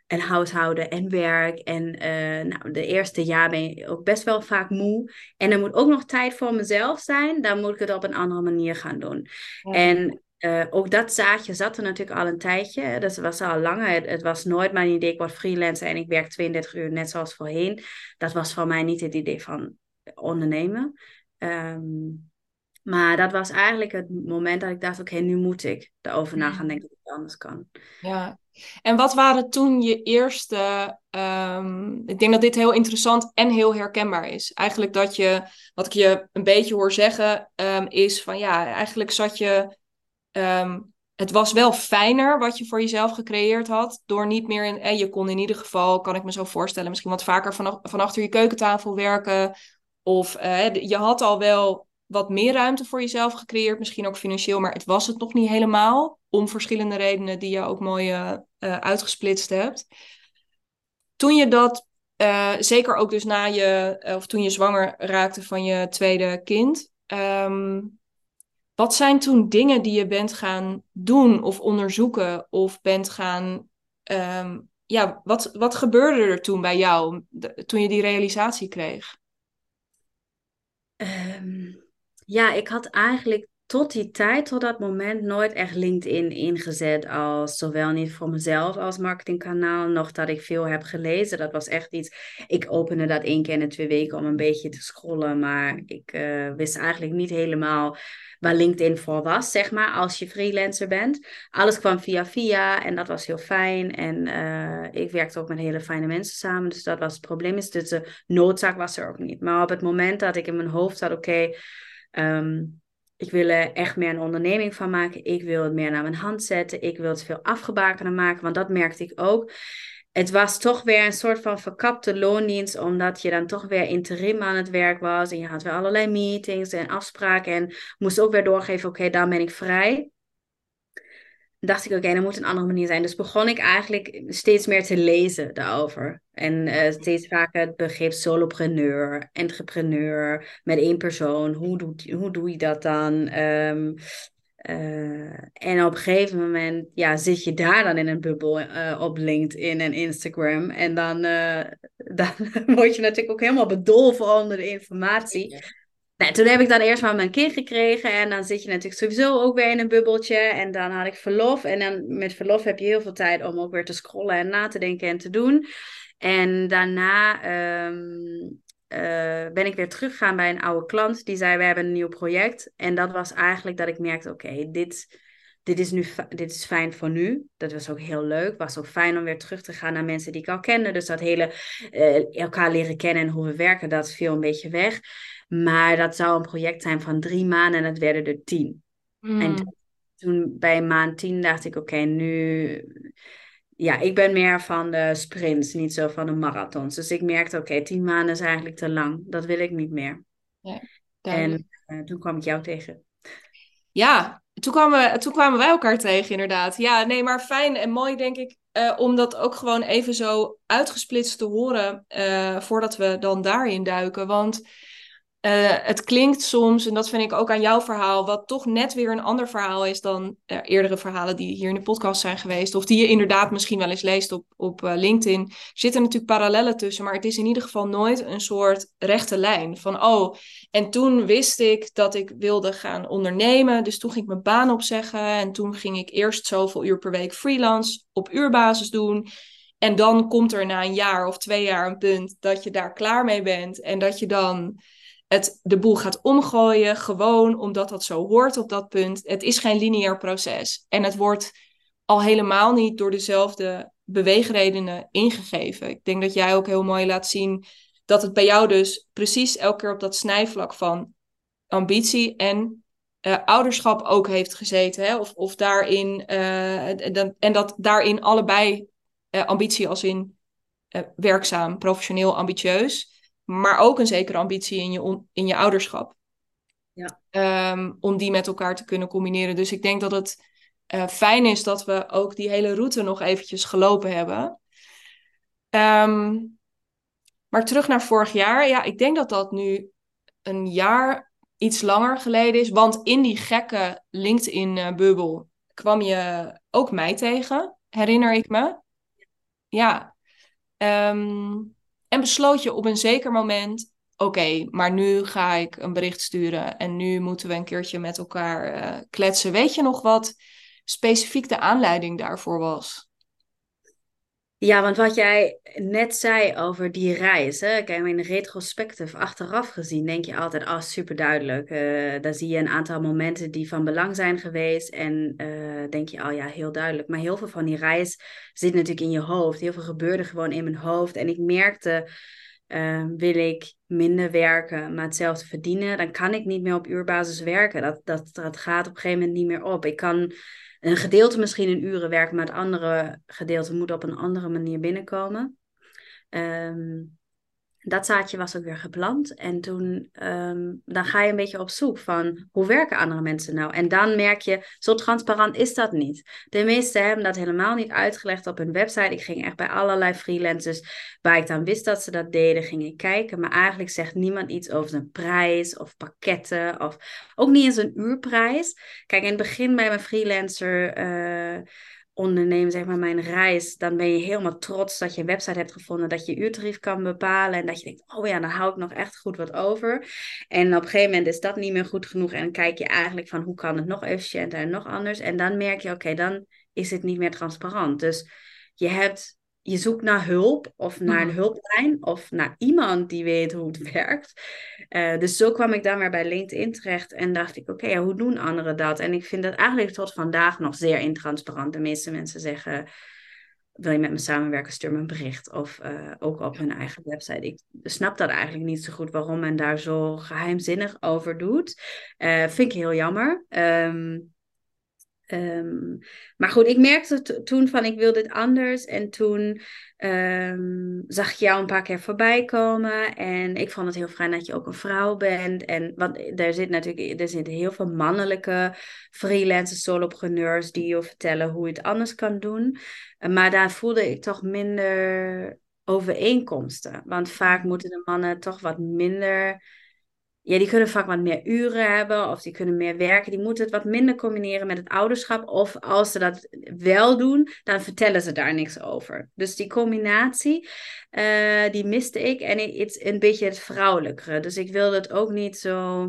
en huishouden en werk. En uh, nou, de eerste jaar ben je ook best wel vaak moe. En er moet ook nog tijd voor mezelf zijn. Dan moet ik het op een andere manier gaan doen. Ja. En uh, ook dat zaadje zat er natuurlijk al een tijdje. Het was al langer. Het, het, was nooit mijn idee, ik word freelancer en ik werk 32 uur net zoals voorheen. Dat was voor mij niet het idee van ondernemen. Um, maar dat was eigenlijk het moment dat ik dacht, oké, okay, nu moet ik erover na gaan denken dat het anders kan. Ja, en wat waren toen je eerste... Um, ik denk dat dit heel interessant en heel herkenbaar is. Eigenlijk dat je, wat ik je een beetje hoor zeggen, um, is van ja, eigenlijk zat je Um, het was wel fijner wat je voor jezelf gecreëerd had. Door niet meer in. Eh, je kon in ieder geval, kan ik me zo voorstellen, misschien wat vaker van, van achter je keukentafel werken. Of uh, je had al wel wat meer ruimte voor jezelf gecreëerd. Misschien ook financieel, maar het was het nog niet helemaal. Om verschillende redenen die je ook mooi uh, uitgesplitst hebt. Toen je dat, zeker ook dus na je, of toen je zwanger raakte van je tweede kind. Um, wat zijn toen dingen die je bent gaan doen of onderzoeken of bent gaan um, ja, wat, wat gebeurde er toen bij jou, toen je die realisatie kreeg? Ehm, ja, ik had eigenlijk tot die tijd, tot dat moment, nooit echt LinkedIn ingezet als zowel niet voor mezelf als marketingkanaal, nog dat ik veel heb gelezen. Dat was echt iets. Ik opende dat één keer in twee weken om een beetje te scrollen, maar ik uh, wist eigenlijk niet helemaal waar LinkedIn voor was, zeg maar, als je freelancer bent. Alles kwam via via en dat was heel fijn. En uh, ik werkte ook met hele fijne mensen samen, dus dat was het probleem. Dus de noodzaak was er ook niet. Maar op het moment dat ik in mijn hoofd had, oké. Ehm, ik wil er echt meer een onderneming van maken. Ik wil het meer naar mijn hand zetten. Ik wil het veel afgebakener maken, want dat merkte ik ook. Het was toch weer een soort van verkapte loondienst, omdat je dan toch weer interim aan het werk was. En je had weer allerlei meetings en afspraken en moest ook weer doorgeven, oké, dan ben ik vrij dacht ik, oké, okay, dat moet een andere manier zijn. Dus begon ik eigenlijk steeds meer te lezen daarover. En uh, steeds vaker het begrip solopreneur, entrepreneur, met één persoon. Hoe doe, hoe doe je dat dan? Um, uh, en op een gegeven moment ja, zit je daar dan in een bubbel uh, op LinkedIn en Instagram. En dan, <laughs> dan word je natuurlijk ook helemaal bedolven onder de informatie. Nou, toen heb ik dan eerst maar mijn kind gekregen. En dan zit je natuurlijk sowieso ook weer in een bubbeltje. En dan had ik verlof. En dan met verlof heb je heel veel tijd om ook weer te scrollen en na te denken en te doen. En daarna um, uh, ben ik weer teruggegaan bij een oude klant. Die zei, we hebben een nieuw project. En dat was eigenlijk dat ik merkte, oké, dit, dit is nu dit is fijn voor nu. Dat was ook heel leuk. Was ook fijn om weer terug te gaan naar mensen die ik al kende. Dus dat hele uh, elkaar leren kennen en hoe we werken, dat viel een beetje weg. Maar dat zou een project zijn van drie maanden en het werden er tien. En hmm. toen bij maand tien dacht ik, oké, nu... Ja, ik ben meer van de sprints, niet zo van de marathons. Dus ik merkte, oké, tien maanden is eigenlijk te lang. Dat wil ik niet meer. Ja, en uh, toen kwam ik jou tegen. Ja, toen kwamen, toen kwamen wij elkaar tegen, inderdaad. Ja, nee, maar fijn en mooi, denk ik, uh, om dat ook gewoon even zo uitgesplitst te horen, uh, voordat we dan daarin duiken. Want uh, het klinkt soms, en dat vind ik ook aan jouw verhaal, wat toch net weer een ander verhaal is dan uh, eerdere verhalen die hier in de podcast zijn geweest. Of die je inderdaad misschien wel eens leest op, op uh, LinkedIn. Er zitten natuurlijk parallellen tussen, maar het is in ieder geval nooit een soort rechte lijn. Van oh, en toen wist ik dat ik wilde gaan ondernemen. Dus toen ging ik mijn baan opzeggen. En toen ging ik eerst zoveel uur per week freelance op uurbasis doen. En dan komt er na een jaar of twee jaar een punt dat je daar klaar mee bent. En dat je dan het de boel gaat omgooien, gewoon omdat dat zo hoort op dat punt. Het is geen lineair proces. En het wordt al helemaal niet door dezelfde beweegredenen ingegeven. Ik denk dat jij ook heel mooi laat zien dat het bij jou dus precies elke keer op dat snijvlak van ambitie en uh, ouderschap ook heeft gezeten. Hè? Of, of daarin, uh, en dat daarin allebei uh, ambitie als in werkzaam, professioneel, ambitieus maar ook een zekere ambitie in je, in je ouderschap. Ja. Um, om die met elkaar te kunnen combineren. Dus ik denk dat het uh, fijn is dat we ook die hele route nog eventjes gelopen hebben. Um, maar terug naar vorig jaar. Ja, ik denk dat dat nu een jaar iets langer geleden is. Want in die gekke LinkedIn-bubbel kwam je ook mij tegen, herinner ik me. Ja. Um, en besloot je op een zeker moment: oké, maar nu ga ik een bericht sturen en nu moeten we een keertje met elkaar uh, kletsen. Weet je nog wat specifiek de aanleiding daarvoor was? Ja, want wat jij net zei over die reis, hè, kijk, in retrospectief achteraf gezien, denk je altijd, ah, oh, super duidelijk. Uh, daar zie je een aantal momenten die van belang zijn geweest en uh, denk je, oh ja, heel duidelijk. Maar heel veel van die reis zit natuurlijk in je hoofd. Heel veel gebeurde gewoon in mijn hoofd. En ik merkte, uh, wil ik minder werken, maar hetzelfde verdienen, dan kan ik niet meer op uurbasis werken. Dat, dat, dat gaat op een gegeven moment niet meer op. Ik kan een gedeelte misschien in uren werken, maar het andere gedeelte moet op een andere manier binnenkomen. Um, dat zaadje was ook weer geplant. En toen ehm, dan ga je een beetje op zoek van hoe werken andere mensen nou? En dan merk je, zo transparant is dat niet. De meesten hebben dat helemaal niet uitgelegd op hun website. Ik ging echt bij allerlei freelancers waar ik dan wist dat ze dat deden, ging ik kijken. Maar eigenlijk zegt niemand iets over zijn prijs of pakketten of ook niet eens een uurprijs. Kijk, in het begin bij mijn freelancer. Uh, ondernemen, zeg maar mijn reis, dan ben je helemaal trots dat je een website hebt gevonden, dat je uurtarief kan bepalen en dat je denkt, oh ja, dan hou ik nog echt goed wat over. En op een gegeven moment is dat niet meer goed genoeg en dan kijk je eigenlijk van hoe kan het nog efficiënter en nog anders. En dan merk je, oké, dan is het niet meer transparant. Dus je hebt je zoekt naar hulp of naar een mhm. hulplijn of naar iemand die weet hoe het <laughs> werkt. Uh, dus zo kwam ik dan weer bij LinkedIn terecht en dacht ik, oké, hoe doen anderen dat? En ik vind dat eigenlijk tot vandaag nog zeer intransparant. De meeste mensen zeggen, wil je met me samenwerken, stuur me een bericht. Of uh, ook op hun eigen website. Ik snap dat eigenlijk niet zo goed waarom men daar zo geheimzinnig over doet. Uh, vind ik heel jammer. Um, Um, maar goed, ik merkte toen van ik wil dit anders. En toen um, zag ik jou een paar keer voorbij komen. En ik vond het heel fijn dat je ook een vrouw bent. En want er zit natuurlijk er zitten heel veel mannelijke freelance solopreneurs die je vertellen hoe je het anders kan doen. Maar daar voelde ik toch minder overeenkomsten. Want vaak moeten de mannen toch wat minder ja, die kunnen vaak wat meer uren hebben of die kunnen meer werken. Die moeten het wat minder combineren met het ouderschap. Of als ze dat wel doen, dan vertellen ze daar niks over. Dus die combinatie, uh, die miste ik. En het is een beetje het vrouwelijkere. Dus ik wilde het ook niet zo...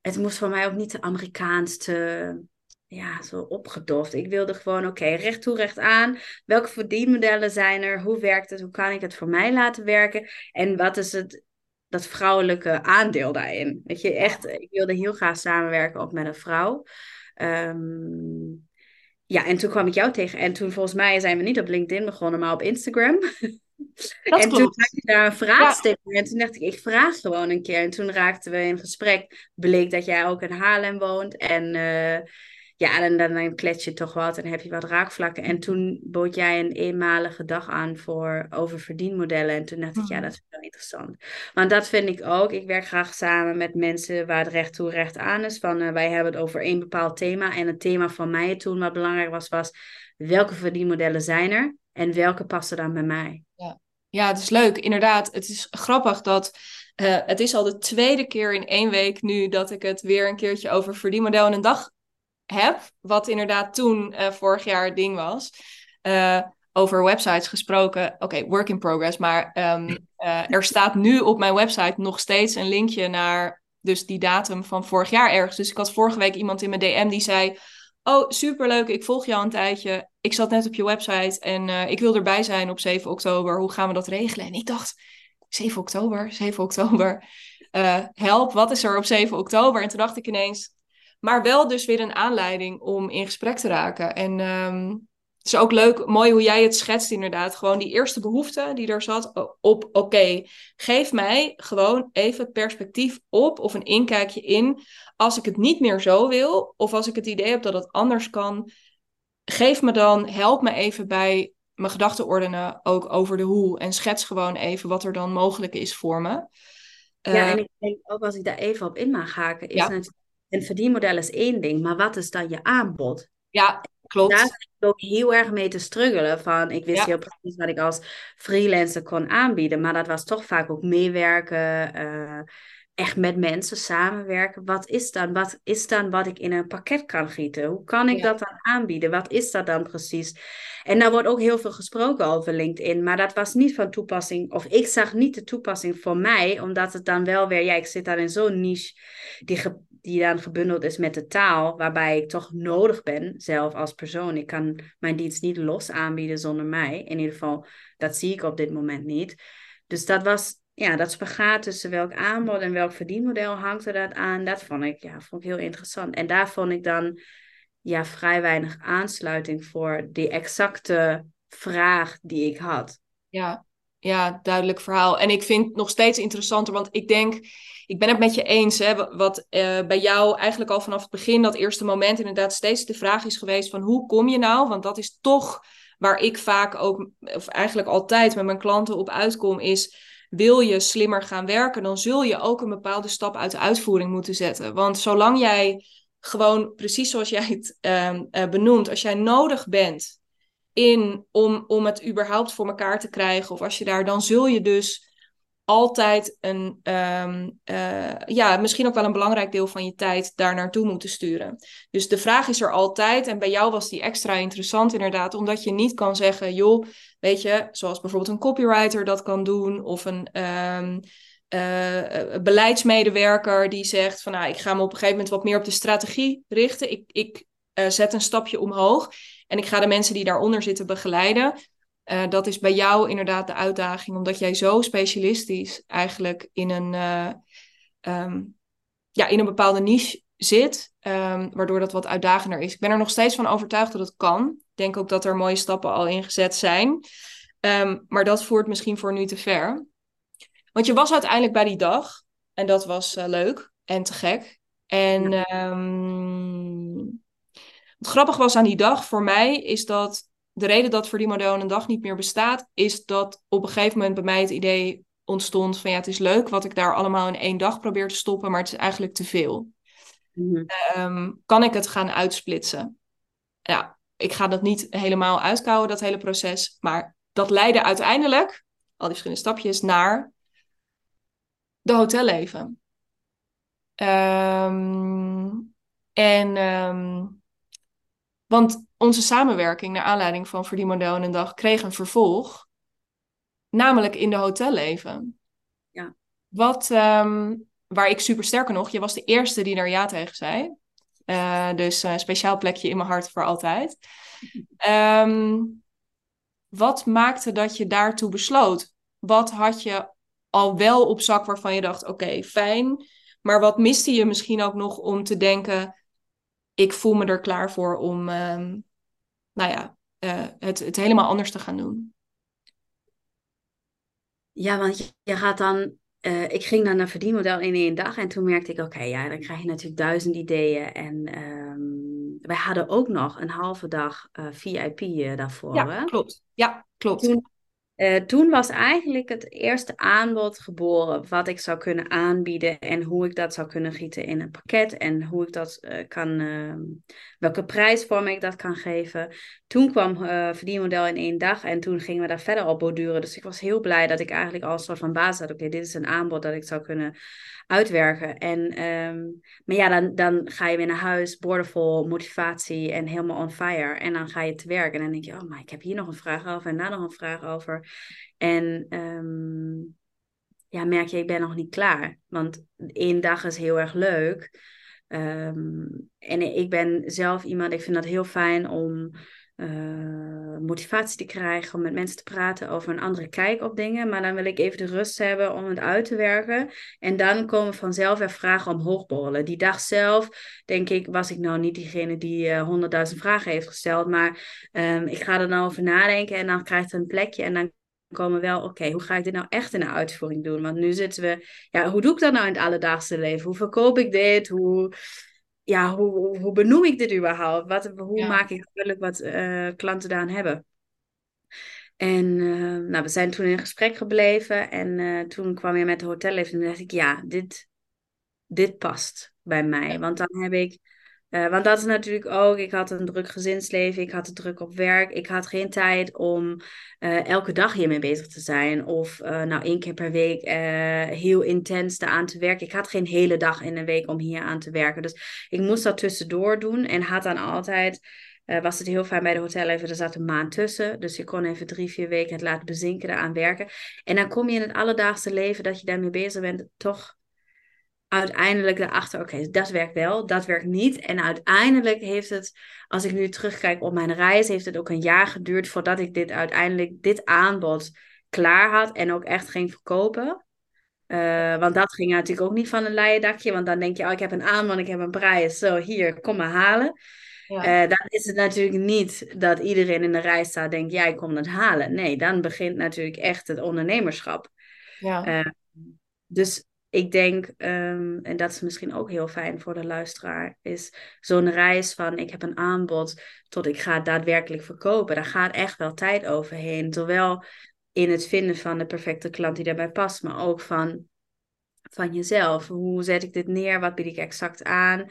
Het moest voor mij ook niet de Amerikaans te ja, zo opgedoft. Ik wilde gewoon, oké, recht toe, recht aan. Welke verdienmodellen zijn er? Hoe werkt het? Hoe kan ik het voor mij laten werken? En wat is het dat vrouwelijke aandeel daarin. Weet je, echt, ik wilde heel graag samenwerken ook met een vrouw. Ehm, ja, en toen kwam ik jou tegen. En toen volgens mij zijn we niet op LinkedIn begonnen, maar op Instagram. <laughs> Dat en klopt. toen had je daar een vraagsticker. En toen dacht ik, ik vraag gewoon een keer. En toen raakten we in gesprek. Bleek dat jij ook in Haarlem woont. En uh, ja, en dan, dan klets je toch wat en heb je wat raakvlakken. En toen bood jij een eenmalige dag aan voor over verdienmodellen. En toen dacht ik, ja, mhm. dat is wel interessant. Want dat vind ik ook. Ik werk graag samen met mensen waar het recht toe recht aan is. Van uh, wij hebben het over één bepaald thema. En het thema van mij toen wat belangrijk was, was welke verdienmodellen zijn er en welke passen dan bij mij. Ja, ja het is leuk. Inderdaad, het is grappig dat... Uh, het is al de tweede keer in één week nu dat ik het weer een keertje over verdienmodel in een dag heb, wat inderdaad toen uh, vorig jaar het ding was, uh, over websites gesproken. Oké, work in progress, maar um, uh, er staat nu op mijn website nog steeds een linkje naar dus die datum van vorig jaar ergens. Dus ik had vorige week iemand in mijn DM die zei: Oh, superleuk, ik volg jou een tijdje. Ik zat net op je website en ik wil erbij zijn op 7 oktober. Hoe gaan we dat regelen? En ik dacht: 7 oktober, 7 oktober. help, wat is er op 7 oktober? En toen dacht ik ineens: maar wel dus weer een aanleiding om in gesprek te raken. En um, het is ook leuk, mooi hoe jij het schetst inderdaad. Gewoon die eerste behoefte die er zat op, oké, geef mij gewoon even perspectief op of een inkijkje in. Als ik het niet meer zo wil, of als ik het idee heb dat het anders kan, geef me dan, help me even bij mijn gedachten ordenen ook over de hoe. En schets gewoon even wat er dan mogelijk is voor me. Ja, en eh, ik denk ook als ik daar even op in mag haken, is ja. natuurlijk een verdienmodel is één ding, maar wat is dan je aanbod? Ja, klopt. Daar zit ik ook heel erg mee te struggelen. Van, ik wist heel precies wat ik als freelancer kon aanbieden, maar dat was toch vaak ook meewerken, uh, echt met mensen samenwerken. Wat is dan? Wat is dan wat ik in een pakket kan gieten? Hoe kan ik dat dan aanbieden? Wat is dat dan precies? En daar wordt ook heel veel gesproken over LinkedIn, maar dat was niet van toepassing, of ik zag niet de toepassing voor mij, omdat het dan wel weer, ja, ik zit daar in zo'n niche die die dan gebundeld is met de taal, waarbij ik toch nodig ben zelf als persoon. Ik kan mijn dienst niet los aanbieden zonder mij. In ieder geval, dat zie ik op dit moment niet. Dus dat was, ja, dat spagaat tussen welk aanbod en welk verdienmodel hangt er dat aan. Dat vond ik, ja, vond ik heel interessant. En daar vond ik dan ja, vrij weinig aansluiting voor die exacte vraag die ik had. Ja, ja, duidelijk verhaal. En ik vind het nog steeds interessanter, want ik denk, ik ben het met je eens, hè, wat uh, bij jou eigenlijk al vanaf het begin, dat eerste moment, inderdaad steeds de vraag is geweest van hoe kom je nou? Want dat is toch waar ik vaak ook, of eigenlijk altijd met mijn klanten op uitkom, is wil je slimmer gaan werken, dan zul je ook een bepaalde stap uit de uitvoering moeten zetten. Want zolang jij gewoon, precies zoals jij het uh, benoemt, als jij nodig bent in om, om het überhaupt voor elkaar te krijgen. Of als je daar, dan zul je dus altijd een, ehm, eh, ja, misschien ook wel een belangrijk deel van je tijd daar naartoe moeten sturen. Dus de vraag is er altijd, en bij jou was die extra interessant inderdaad, omdat je niet kan zeggen, joh, weet je, zoals bijvoorbeeld een copywriter dat kan doen, of een um, beleidsmedewerker die zegt van, nou, ik ga me op een gegeven moment wat meer op de strategie richten. Ik, ik zet een stapje omhoog en ik ga de mensen die daaronder zitten begeleiden. Uh, dat is bij jou inderdaad de uitdaging, omdat jij zo specialistisch eigenlijk in een, uh, um, ja, in een bepaalde niche zit, um, waardoor dat wat uitdagender is. Ik ben er nog steeds van overtuigd dat het kan. Ik denk ook dat er mooie stappen al ingezet zijn. Um, maar dat voert misschien voor nu te ver. Want je was uiteindelijk bij die dag en dat was uh, leuk en te gek. En ja. wat grappig was aan die dag voor mij is dat de reden dat voor die model een dag niet meer bestaat, is dat op een gegeven moment bij mij het idee ontstond van ja, het is leuk wat ik daar allemaal in één dag probeer te stoppen, maar het is eigenlijk te veel. Mm-hmm. Um, kan ik het gaan uitsplitsen? Ja, ik ga dat niet helemaal uitkouwen, dat hele proces, maar dat leidde uiteindelijk, al die verschillende stapjes, naar de hotelleven. Um, en um, want onze samenwerking naar aanleiding van Verdienmodel in een dag kreeg een vervolg. Namelijk in de hotelleven. Ja. Wat, um, waar ik super sterker nog, je was de eerste die daar ja tegen zei. Uh, dus een speciaal plekje in mijn hart voor altijd. Um, wat maakte dat je daartoe besloot? Wat had je al wel op zak waarvan je dacht: oké, okay, fijn. Maar wat miste je misschien ook nog om te denken: ik voel me er klaar voor om, um, nou ja, uh, het, het helemaal anders te gaan doen. Ja, want je gaat dan uh, ik ging dan naar verdienmodel in één dag en toen merkte ik, oké, okay, ja, dan krijg je natuurlijk duizend ideeën. En um, wij hadden ook nog een halve dag uh, VIP daarvoor. Ja, hè? klopt. Ja, klopt. Toen, uh, toen was eigenlijk het eerste aanbod geboren wat ik zou kunnen aanbieden en hoe ik dat zou kunnen gieten in een pakket en hoe ik dat uh, kan, uh, welke prijsvorm ik dat kan geven. Toen kwam uh, verdienmodel in één dag en toen gingen we daar verder op borduren. Dus ik was heel blij dat ik eigenlijk al een soort van basis had. Oké, dit is een aanbod dat ik zou kunnen uitwerken. En, um, maar ja, dan, dan ga je weer naar huis, boordevol motivatie en helemaal on fire. En dan ga je te werk en dan denk je, oh, maar ik heb hier nog een vraag over en daar nog een vraag over. En um, ja, merk je, ik ben nog niet klaar. Want één dag is heel erg leuk. Um, en ik ben zelf iemand, ik vind dat heel fijn om uh, motivatie te krijgen, om met mensen te praten over een andere kijk op dingen. Maar dan wil ik even de rust hebben om het uit te werken. En dan komen vanzelf weer vragen omhoog borrelen. Die dag zelf, denk ik, was ik nou niet diegene die uh, honderdduizend vragen heeft gesteld. Maar um, ik ga er nou over nadenken en dan krijgt het een plekje en dan komen wel, oké, hoe ga ik dit nou echt in de uitvoering doen? Want nu zitten we, ja, hoe doe ik dat nou in het alledaagse leven? Hoe verkoop ik dit? Hoe ja, hoe, hoe benoem ik dit überhaupt? Wat, hoe ja. maak ik duidelijk wat uh, klanten daaraan hebben? En uh, nou, we zijn toen in gesprek gebleven en uh, toen kwam je met de hotelleven en dacht ik, ja, dit, dit past bij mij. Want dan heb ik uh, want dat is natuurlijk ook, ik had een druk gezinsleven, ik had het druk op werk, ik had geen tijd om uh, elke dag hiermee bezig te zijn. Of uh, nou één keer per week heel intens aan te werken. Ik had geen hele dag in een week om hier aan te werken. Dus ik moest dat tussendoor doen en had dan altijd, was het heel fijn bij de hotel even, er zat een maand tussen. Dus je kon even drie, vier weken het laten bezinken, eraan werken. En dan kom je in het alledaagse leven dat je daarmee bezig bent, toch uiteindelijk erachter, oké, okay, dat werkt wel, dat werkt niet. En uiteindelijk heeft het, als ik nu terugkijk op mijn reis, heeft het ook een jaar geduurd voordat ik dit uiteindelijk, dit aanbod klaar had en ook echt ging verkopen. Uh, want dat ging natuurlijk ook niet van een leien dakje, want dan denk je, oh, ik heb een aanbod, ik heb een prijs, zo hier, kom maar halen. Ja. Uh, dan is het natuurlijk niet dat iedereen in de rij staat denkt, jij ja, komt het halen. Nee, dan begint natuurlijk echt het ondernemerschap. Ja. Uh, dus ik denk, um, en dat is misschien ook heel fijn voor de luisteraar, is zo'n reis van ik heb een aanbod tot ik ga daadwerkelijk verkopen. Daar gaat echt wel tijd overheen. Zowel in het vinden van de perfecte klant die daarbij past, maar ook van, van jezelf. Hoe zet ik dit neer? Wat bied ik exact aan?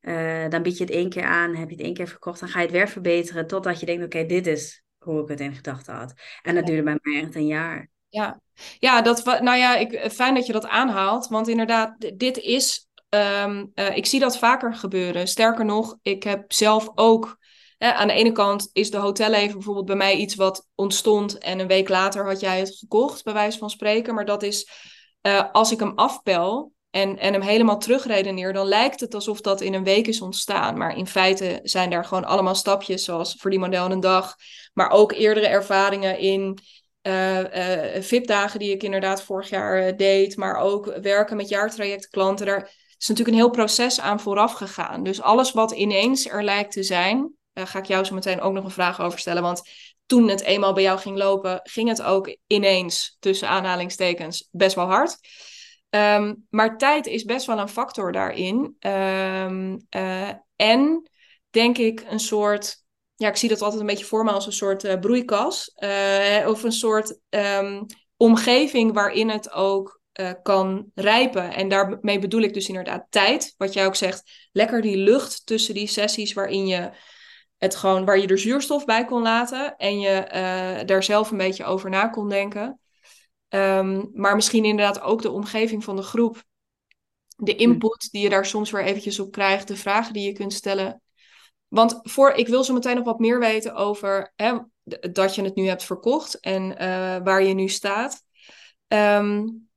Uh, dan bied je het één keer aan, heb je het één keer verkocht, dan ga je het weer verbeteren totdat je denkt, oké, okay, dit is hoe ik het in gedachten had. En dat duurde bij mij echt een jaar. Ja, ja, dat, nou ja, ik, fijn dat je dat aanhaalt. Want inderdaad, dit is. Ehm, eh, ik zie dat vaker gebeuren. Sterker nog, ik heb zelf ook. aan de ene kant is de hotelleven bijvoorbeeld bij mij iets wat ontstond. En een week later had jij het gekocht, bij wijze van spreken. Maar dat is uh, als ik hem afpel en, en hem helemaal terugredeneer, dan lijkt het alsof dat in een week is ontstaan. Maar in feite zijn daar gewoon allemaal stapjes, zoals voor die model een dag. Maar ook eerdere ervaringen in VIP-dagen die ik inderdaad vorig jaar deed. Maar ook werken met jaartrajectklanten. Daar is natuurlijk een heel proces aan vooraf gegaan. Dus alles wat ineens er lijkt te zijn, ga ik jou zo meteen ook nog een vraag over stellen. Want toen het eenmaal bij jou ging lopen, ging het ook ineens, tussen aanhalingstekens, best wel hard. Ehm, maar tijd is best wel een factor daarin. Ehm, eh, en denk ik een soort, ja, ik zie dat altijd een beetje voor me als een soort uh, broeikas. Uh, of een soort um, omgeving waarin het ook kan rijpen. En daarmee bedoel ik dus inderdaad tijd. Wat jij ook zegt, lekker die lucht tussen die sessies waarin je het gewoon, waar je er zuurstof bij kon laten. En je daar zelf een beetje over na kon denken. Ehm, maar misschien inderdaad ook de omgeving van de groep. De hm. input die je daar soms weer eventjes op krijgt. De vragen die je kunt stellen. Want voor, ik wil zo meteen nog wat meer weten over hè, dat je het nu hebt verkocht en uh, waar je nu staat. Um,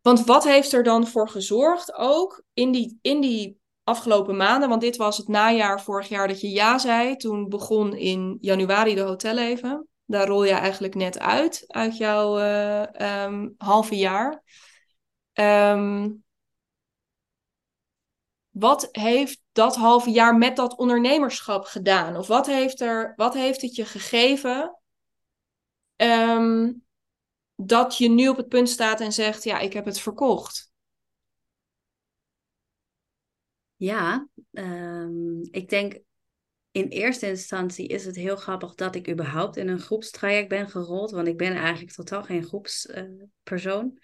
want wat heeft er dan voor gezorgd ook in die, in die afgelopen maanden? Want dit was het najaar vorig jaar dat je ja zei. Toen begon in januari de hotelleven. Daar rol je eigenlijk net uit, uit jouw uh, halve jaar. Um, wat heeft dat halve jaar met dat ondernemerschap gedaan? Of wat heeft, er, wat heeft het je gegeven um, dat je nu op het punt staat en zegt: Ja, ik heb het verkocht? Ja, um, ik denk in eerste instantie is het heel grappig dat ik überhaupt in een groepstraject ben gerold, want ik ben eigenlijk totaal geen groepspersoon.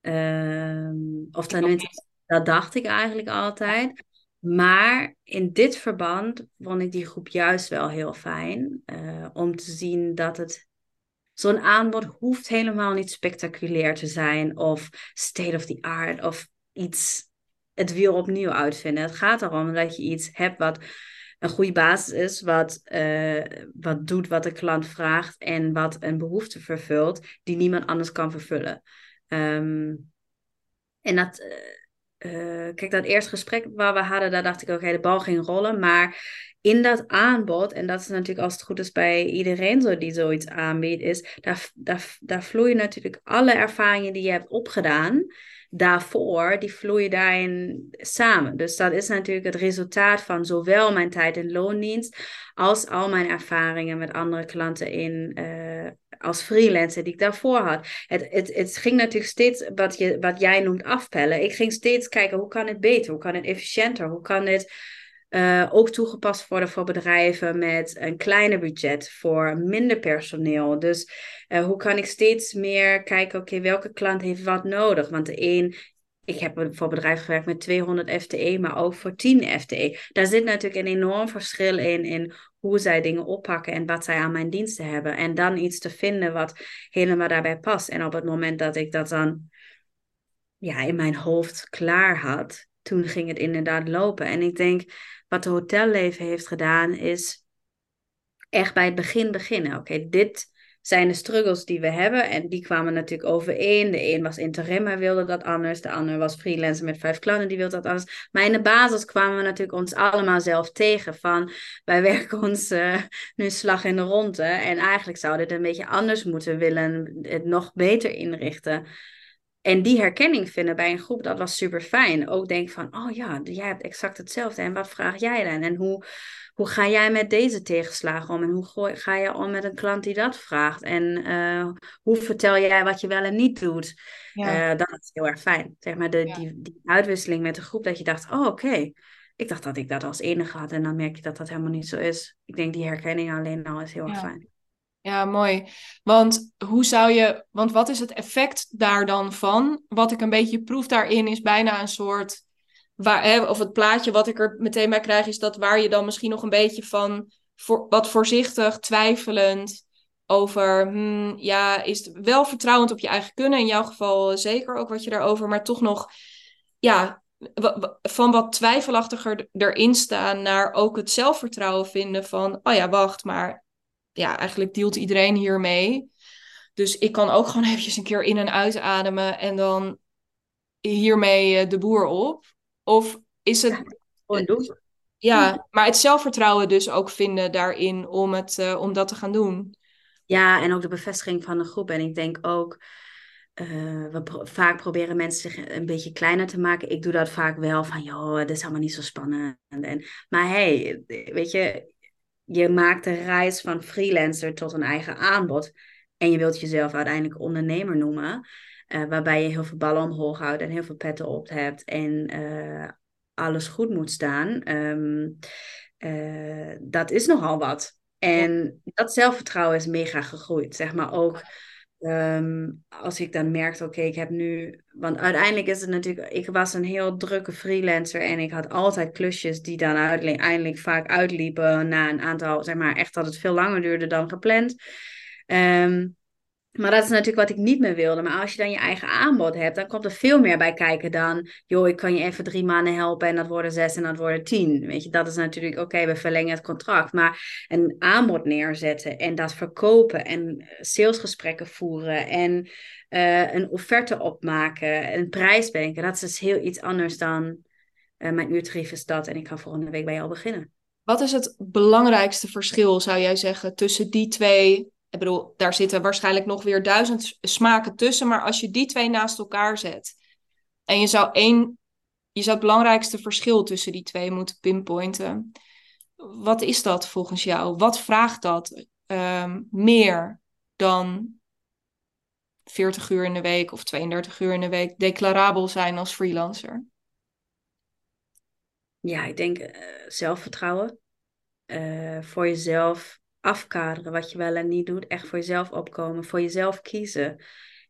Uh, of tenminste, dat dacht ik eigenlijk altijd. Maar in dit verband vond ik die groep juist wel heel fijn. Uh, om te zien dat het. Zo'n aanbod hoeft helemaal niet spectaculair te zijn. Of state of the art. Of iets. Het wiel opnieuw uitvinden. Het gaat erom dat je iets hebt wat een goede basis is, wat, uh, wat doet wat de klant vraagt en wat een behoefte vervult die niemand anders kan vervullen. Um, en dat, uh, kijk, dat eerste gesprek waar we hadden, daar dacht ik, oké, de bal ging rollen, maar in dat aanbod, en dat is natuurlijk als het goed is bij iedereen zo die zoiets aanbiedt, is daar, daar, daar vloeien natuurlijk alle ervaringen die je hebt opgedaan daarvoor, die vloeien daarin samen. Dus dat is natuurlijk het resultaat van zowel mijn tijd in loondienst als al mijn ervaringen met andere klanten in, uh, als freelancer die ik daarvoor had. Het, het, het ging natuurlijk steeds, wat, je, wat jij noemt, afpellen. Ik ging steeds kijken, hoe kan het beter? Hoe kan het efficiënter? Hoe kan het uh, ook toegepast worden voor bedrijven met een kleiner budget, voor minder personeel. Dus uh, hoe kan ik steeds meer kijken, oké, welke klant heeft wat nodig? Want de een, ik heb voor bedrijven gewerkt met 200 FTE, maar ook voor 10 FTE. Daar zit natuurlijk een enorm verschil in, in hoe zij dingen oppakken en wat zij aan mijn diensten hebben. En dan iets te vinden wat helemaal daarbij past. En op het moment dat ik dat dan ja, in mijn hoofd klaar had, toen ging het inderdaad lopen. En ik denk, wat de hotelleven heeft gedaan, is echt bij het begin beginnen. Oké, dit zijn de struggles die we hebben. En die kwamen natuurlijk overeen. De een was interim, hij wilde dat anders. De ander was freelancer met vijf klanten, die wilde dat anders. Maar in de basis kwamen we natuurlijk ons allemaal zelf tegen. Van, wij <laughs> werken ons uh, nu slag in de ronde. En eigenlijk zouden het een beetje anders moeten willen. Het nog beter inrichten. En die herkenning vinden bij een groep, dat was super fijn. Ook denk van, oh ja, jij hebt exact hetzelfde. En wat vraag jij dan? En hoe, hoe ga jij met deze tegenslagen om? En hoe ga je om met een klant die dat vraagt? En uh, hoe vertel jij wat je wel en niet doet? Ja. Uh, dat is heel erg fijn. Zeg maar, de, die, die uitwisseling met de groep, dat je dacht, oh oké. Ik dacht dat ik dat als enige had. En dan merk je dat dat helemaal niet zo is. Ik denk die herkenning alleen al is heel erg fijn. Ja, mooi. Want hoe zou je, want wat is het effect daar dan van? Wat ik een beetje proef daarin is bijna een soort, waar, hè, of het plaatje wat ik er meteen bij krijg, is dat waar je dan misschien nog een beetje van wat voorzichtig, twijfelend, over, hmm, ja, is het wel vertrouwend op je eigen kunnen, in jouw geval zeker ook wat je daarover, maar toch nog, ja, van wat twijfelachtiger erin staan naar ook het zelfvertrouwen vinden van, oh ja, wacht, maar ja, eigenlijk deelt iedereen hiermee. Dus ik kan ook gewoon eventjes een keer in en uitademen en dan hiermee eh, de boer op. Of is het. gewoon doen. Ja, maar het zelfvertrouwen dus ook vinden daarin om, het, uh, om dat te gaan doen. Ja, en ook de bevestiging van de groep. En ik denk ook, uh, we vaak proberen mensen zich een beetje kleiner te maken. Ik doe dat vaak wel van, joh, dat is allemaal niet zo spannend. En, maar hey, weet je, je maakt de reis van freelancer tot een eigen aanbod. En je wilt jezelf uiteindelijk ondernemer noemen. Uh, waarbij je heel veel ballen omhoog houdt en heel veel petten op hebt. En uh, alles goed moet staan. Um, uh, dat is nogal wat. En dat zelfvertrouwen is mega gegroeid. Zeg maar ook um, als ik dan merkte, oké, okay, ik heb nu. Want uiteindelijk is het natuurlijk. Ik was een heel drukke freelancer en ik had altijd klusjes die dan uiteindelijk vaak uitliepen na een aantal. Zeg maar echt dat het veel langer duurde dan gepland. Um, maar dat is natuurlijk wat ik niet meer wilde. Maar als je dan je eigen aanbod hebt, dan komt er veel meer bij kijken dan, joh, ik kan je even drie maanden helpen en dat worden zes en dat worden tien. Weet je, dat is natuurlijk, oké, we verlengen het contract. Maar een aanbod neerzetten en dat verkopen en salesgesprekken voeren en uh, een offerte opmaken, een prijs bedenken, dat is dus heel iets anders dan uh, mijn uurtarief is dat en ik ga volgende week bij jou beginnen. Wat is het belangrijkste verschil, zou jij zeggen, tussen die twee ik bedoel, daar zitten waarschijnlijk nog weer duizend smaken tussen. Maar als je die twee naast elkaar zet. En je zou één. Je zou het belangrijkste verschil tussen die twee moeten pinpointen. Wat is dat volgens jou? Wat vraagt dat um, meer dan 40 uur in de week of 32 uur in de week declarabel zijn als freelancer? Ja, ik denk uh, zelfvertrouwen. Uh, voor jezelf afkaderen wat je wel en niet doet. Echt voor jezelf opkomen, voor jezelf kiezen.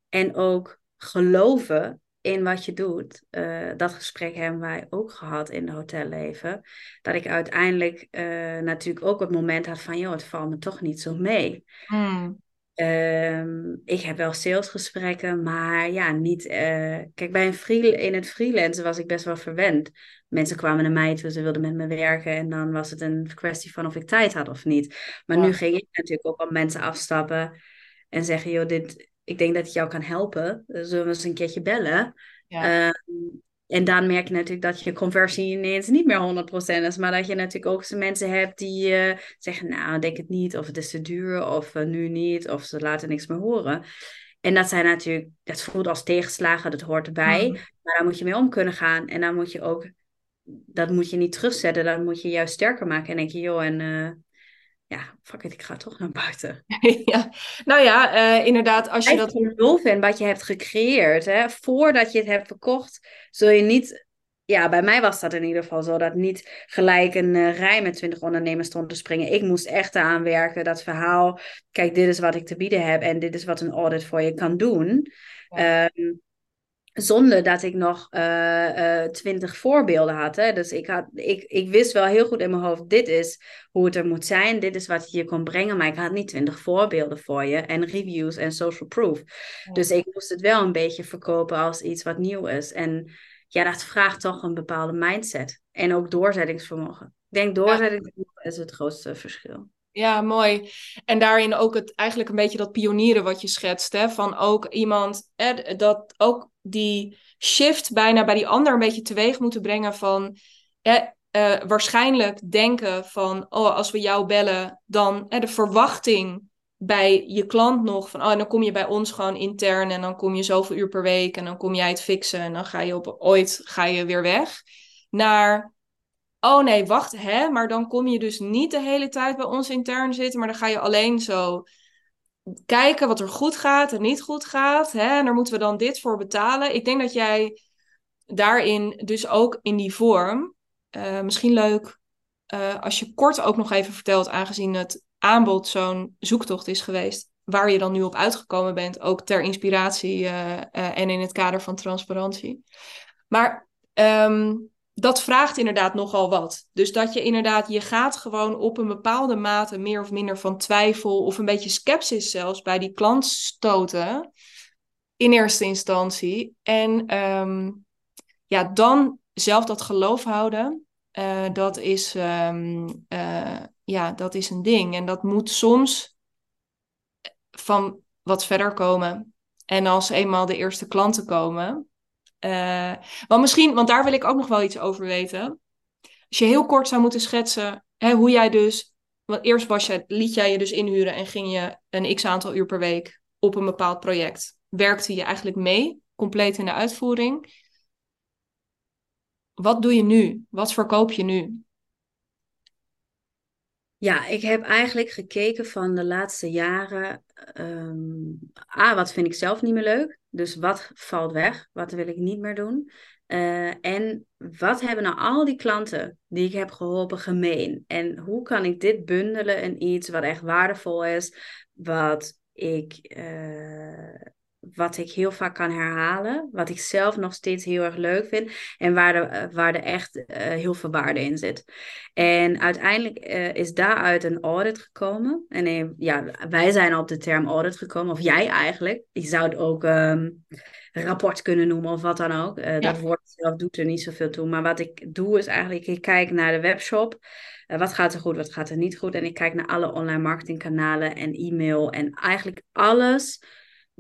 En ook geloven in wat je doet. Uh, dat gesprek hebben wij ook gehad in de hotelleven. Dat ik uiteindelijk uh, natuurlijk ook het moment had van, joh, het valt me toch niet zo mee. Hmm. Uh, ik heb wel salesgesprekken, maar ja, niet. Uh, kijk, bij een free, in het freelancen was ik best wel verwend mensen kwamen naar mij toe, ze wilden met me werken. En dan was het een kwestie van of ik tijd had of niet. Maar nu ging ik natuurlijk ook op mensen afstappen en zeggen: joh, dit, ik denk dat het jou kan helpen. Zullen we eens een keertje bellen? Ja. Uh, en dan merk je natuurlijk dat je conversie ineens niet meer 100% is. Maar dat je natuurlijk ook mensen hebt die uh, zeggen: Nou, denk het niet. Of het is te duur. Of uh, nu niet. Of ze laten niks meer horen. En dat zijn natuurlijk, dat voelt als tegenslagen, dat hoort erbij. Mm. Maar daar moet je mee om kunnen gaan. En dan moet je ook dat moet je niet terugzetten, dat moet je juist sterker maken. En denk je, joh, en uh, ja, fuck it, ik ga toch naar buiten. <laughs> ja, nou ja, uh, inderdaad, als je dat... geloof in wat je hebt gecreëerd, hè, voordat je het hebt verkocht, zul je niet... Ja, bij mij was dat in ieder geval zo, dat niet gelijk een uh, rij met twintig ondernemers stond te springen. Ik moest echt aan werken, dat verhaal, kijk, dit is wat ik te bieden heb en dit is wat een audit voor je kan doen. Ja. Um, zonder dat ik nog uh, twintig voorbeelden had. Hè? Dus ik, had, ik, ik wist wel heel goed in mijn hoofd, dit is hoe het er moet zijn. Dit is wat je hier kon brengen. Maar ik had niet twintig voorbeelden voor je. En reviews en social proof. Dus ik moest het wel een beetje verkopen als iets wat nieuw is. En ja, dat vraagt toch een bepaalde mindset. En ook doorzettingsvermogen. Ik denk doorzettingsvermogen is het grootste verschil. Ja, mooi. En daarin ook het, eigenlijk een beetje dat pionieren wat je schetst. Hè? Van ook iemand, hè, dat ook die shift bijna bij die ander een beetje teweeg moeten brengen van eh, waarschijnlijk denken van oh, als we jou bellen, dan eh, de verwachting bij je klant nog van oh, dan kom je bij ons gewoon intern en dan kom je zoveel uur per week en dan kom jij het fixen en dan ga je op ooit ga je weer weg. Naar oh nee, wacht, hè, maar dan kom je dus niet de hele tijd bij ons intern zitten, maar dan ga je alleen zo kijken wat er goed gaat en niet goed gaat. Hè? En daar moeten we dan dit voor betalen. Ik denk dat jij daarin, dus ook in die vorm, uh, misschien leuk uh, als je kort ook nog even vertelt, aangezien het aanbod zo'n zoektocht is geweest, waar je dan nu op uitgekomen bent, ook ter inspiratie uh, en in het kader van transparantie. Maar um, dat vraagt inderdaad nogal wat. Dus dat je inderdaad, je gaat gewoon op een bepaalde mate meer of minder van twijfel of een beetje sceptisch zelfs bij die klant stoten in eerste instantie. En ehm, ja, dan zelf dat geloof houden, uh, dat, is, um, uh, ja, dat is een ding. En dat moet soms van wat verder komen. En als eenmaal de eerste klanten komen. Uh, want misschien, want daar wil ik ook nog wel iets over weten. Als je heel kort zou moeten schetsen hè, hoe jij dus. Want eerst was je, liet jij je dus inhuren en ging je een x aantal uur per week op een bepaald project. Werkte je eigenlijk mee, compleet in de uitvoering. Wat doe je nu? Wat verkoop je nu? Ja, ik heb eigenlijk gekeken van de laatste jaren. Um, A, wat vind ik zelf niet meer leuk? Dus wat valt weg? Wat wil ik niet meer doen? Uh, en wat hebben nou al die klanten die ik heb geholpen gemeen? En hoe kan ik dit bundelen in iets wat echt waardevol is, wat ik, uh, wat ik heel vaak kan herhalen, wat ik zelf nog steeds heel erg leuk vind en waar er, waar er echt uh, heel veel waarde in zit. En uiteindelijk uh, is daaruit een audit gekomen. En uh, ja, wij zijn op de term audit gekomen, of jij eigenlijk. Je zou het ook um, rapport kunnen noemen of wat dan ook. Ja. Dat woord zelf doet er niet zoveel toe. Maar wat ik doe is eigenlijk, ik kijk naar de webshop. wat gaat er goed, wat gaat er niet goed? En ik kijk naar alle online marketingkanalen en e-mail en eigenlijk alles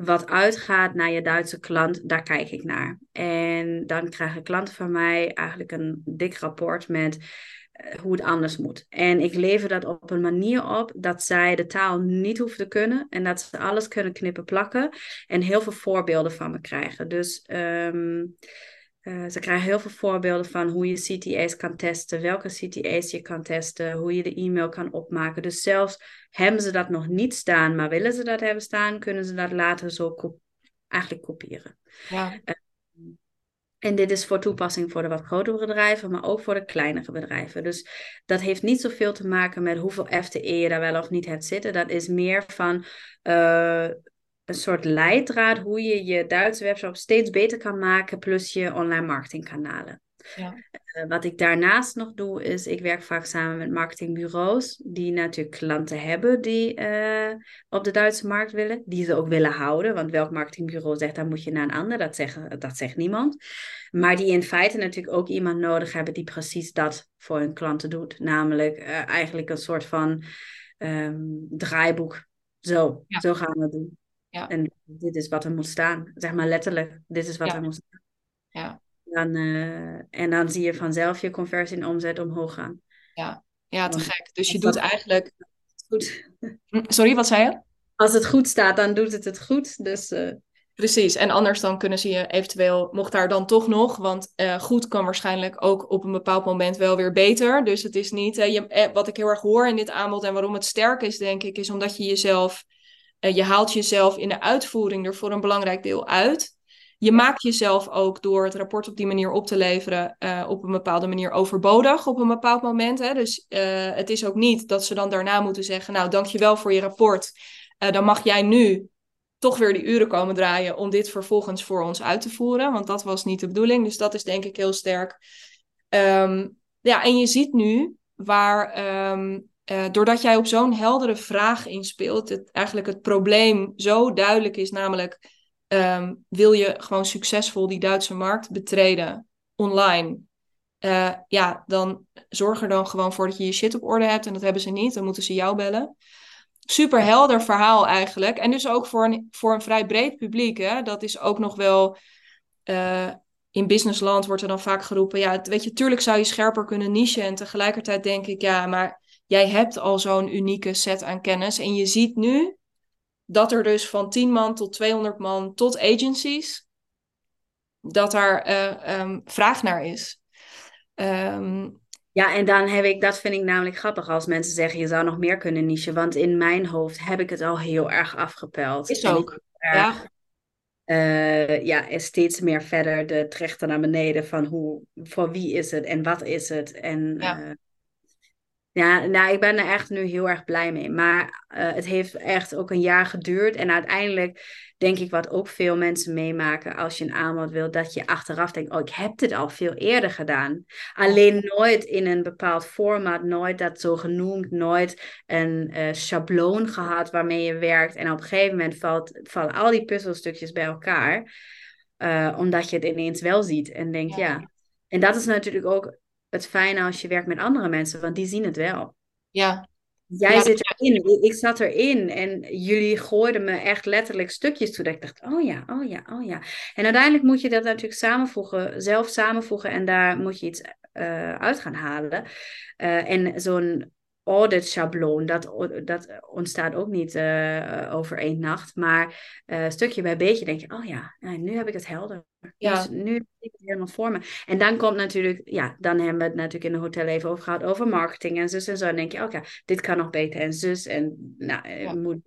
wat uitgaat naar je Duitse klant, daar kijk ik naar. En dan krijgen klanten van mij eigenlijk een dik rapport met uh, hoe het anders moet. En ik lever dat op een manier op dat zij de taal niet hoeven te kunnen en dat ze alles kunnen knippen plakken en heel veel voorbeelden van me krijgen. Dus um, uh, ze krijgen heel veel voorbeelden van hoe je CTA's kan testen, welke CTA's je kan testen, hoe je de e-mail kan opmaken. Dus zelfs hebben ze dat nog niet staan, maar willen ze dat hebben staan, kunnen ze dat later zo eigenlijk kopiëren. Ja. Uh, en dit is voor toepassing voor de wat grotere bedrijven, maar ook voor de kleinere bedrijven. Dus dat heeft niet zoveel te maken met hoeveel FTE je daar wel of niet hebt zitten. Dat is meer van uh, een soort leidraad hoe je je Duitse webshop steeds beter kan maken, plus je online marketingkanalen. Ja. Uh, wat ik daarnaast nog doe, is ik werk vaak samen met marketingbureaus, die natuurlijk klanten hebben die uh, op de Duitse markt willen, die ze ook willen houden. Want welk marketingbureau zegt, dan moet je naar een ander, dat, zeggen, dat zegt niemand. Maar die in feite natuurlijk ook iemand nodig hebben die precies dat voor hun klanten doet. Namelijk uh, eigenlijk een soort van um, draaiboek. Zo, ja. zo gaan we het doen. Ja. En dit is wat er moet staan. Zeg maar letterlijk, dit is wat ja. er moet staan. Ja. Dan, uh, en dan zie je vanzelf je conversie en omzet omhoog gaan. Ja, ja te gek. Dus je doet eigenlijk... <laughs> Goed. Hm, sorry, wat zei je? Als het goed staat, dan doet het het goed. Dus... Uh... Precies, en anders dan kunnen ze je eventueel, mocht daar dan toch nog, want uh, goed kan waarschijnlijk ook op een bepaald moment wel weer beter. Dus het is niet, uh, je, wat ik heel erg hoor in dit aanbod en waarom het sterk is, denk ik, is omdat je jezelf uh, je haalt jezelf in de uitvoering er voor een belangrijk deel uit. Je maakt jezelf ook door het rapport op die manier op te leveren uh, op een bepaalde manier overbodig op een bepaald moment. Hè? Dus uh, het is ook niet dat ze dan daarna moeten zeggen, nou dankjewel voor je rapport. dan mag jij nu toch weer die uren komen draaien om dit vervolgens voor ons uit te voeren. Want dat was niet de bedoeling. Dus dat is denk ik heel sterk. Um, ja, en je ziet nu waar um, uh, doordat jij op zo'n heldere vraag inspeelt, het, eigenlijk het probleem zo duidelijk is, namelijk um, wil je gewoon succesvol die Duitse markt betreden online? Uh, ja, dan zorg er dan gewoon voor dat je je shit op orde hebt en dat hebben ze niet, dan moeten ze jou bellen. Super helder verhaal eigenlijk. En dus ook voor een, voor een vrij breed publiek. Hè? Dat is ook nog wel. Uh, in businessland wordt er dan vaak geroepen. Ja, weet je, tuurlijk zou je scherper kunnen nichen. En tegelijkertijd denk ik, ja, maar jij hebt al zo'n unieke set aan kennis. En je ziet nu dat er dus van 10 man tot 200 man tot agencies, dat daar uh, um, vraag naar is. Um, ja, en dan heb ik, dat vind ik namelijk grappig als mensen zeggen je zou nog meer kunnen nichen. Want in mijn hoofd heb ik het al heel erg afgepeld. Is ook. ja. Uh, ja, steeds meer verder de trechter naar beneden van hoe, voor wie is het en wat is het. En ja. uh, Ja, nou, ik ben er echt nu heel erg blij mee. Maar uh, het heeft echt ook een jaar geduurd. En uiteindelijk denk ik wat ook veel mensen meemaken als je een aanbod wil, dat je achteraf denkt, oh, ik heb dit al veel eerder gedaan. Alleen nooit in een bepaald format, nooit dat zo genoemd, nooit een uh, schabloon gehad waarmee je werkt. En op een gegeven moment valt, vallen al die puzzelstukjes bij elkaar, uh, omdat je het ineens wel ziet en denkt, ja. ja. En dat is natuurlijk ook het fijne als je werkt met andere mensen, want die zien het wel. Ja. Jij zit erin, ik zat erin en jullie gooiden me echt letterlijk stukjes toe. Dat ik dacht, oh ja, oh ja, oh ja. En uiteindelijk moet je dat natuurlijk samenvoegen, zelf samenvoegen en daar moet je iets uh, uit gaan halen. Uh, en zo'n audit schabloon, dat, dat ontstaat ook niet uh, over één nacht. Maar uh, stukje bij beetje denk je, oh ja, nu heb ik het helder. Ja. Dus nu heb ik het helemaal voor me. En dan komt natuurlijk, ja, dan hebben we het natuurlijk in de hotel even over gehad, over marketing en zus en zo. Dan denk je, oké, dit kan nog beter en zus. En nou, eh, ja. moet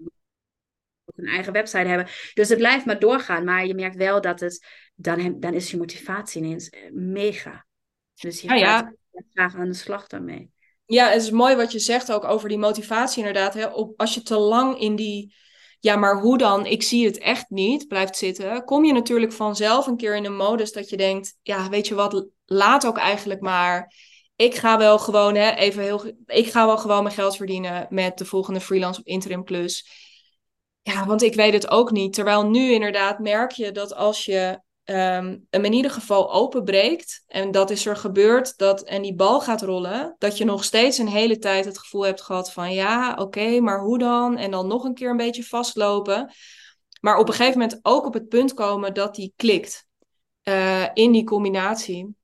ook een eigen website hebben. Dus het blijft maar doorgaan. Maar je merkt wel dat het, dan, dan is je motivatie ineens mega. Dus je ja, gaat graag aan de slag daarmee. Ja, het is mooi wat je zegt ook over die motivatie inderdaad. Hè? Op, als je te lang in die, ja, maar hoe dan? Ik zie het echt niet, blijft zitten. Kom je natuurlijk vanzelf een keer in een modus dat je denkt, ja, weet je wat, laat ook eigenlijk maar. Ik ga wel gewoon, hè, even heel, ik ga wel gewoon mijn geld verdienen met de volgende freelance op Interim Plus. Ja, want ik weet het ook niet. Terwijl nu inderdaad merk je dat als je um, hem in ieder geval openbreekt. En dat is er gebeurd. Dat, en die bal gaat rollen. Dat je nog steeds een hele tijd het gevoel hebt gehad van ja, oké, maar hoe dan? En dan nog een keer een beetje vastlopen. Maar op een gegeven moment ook op het punt komen dat die klikt. Uh, in die combinatie.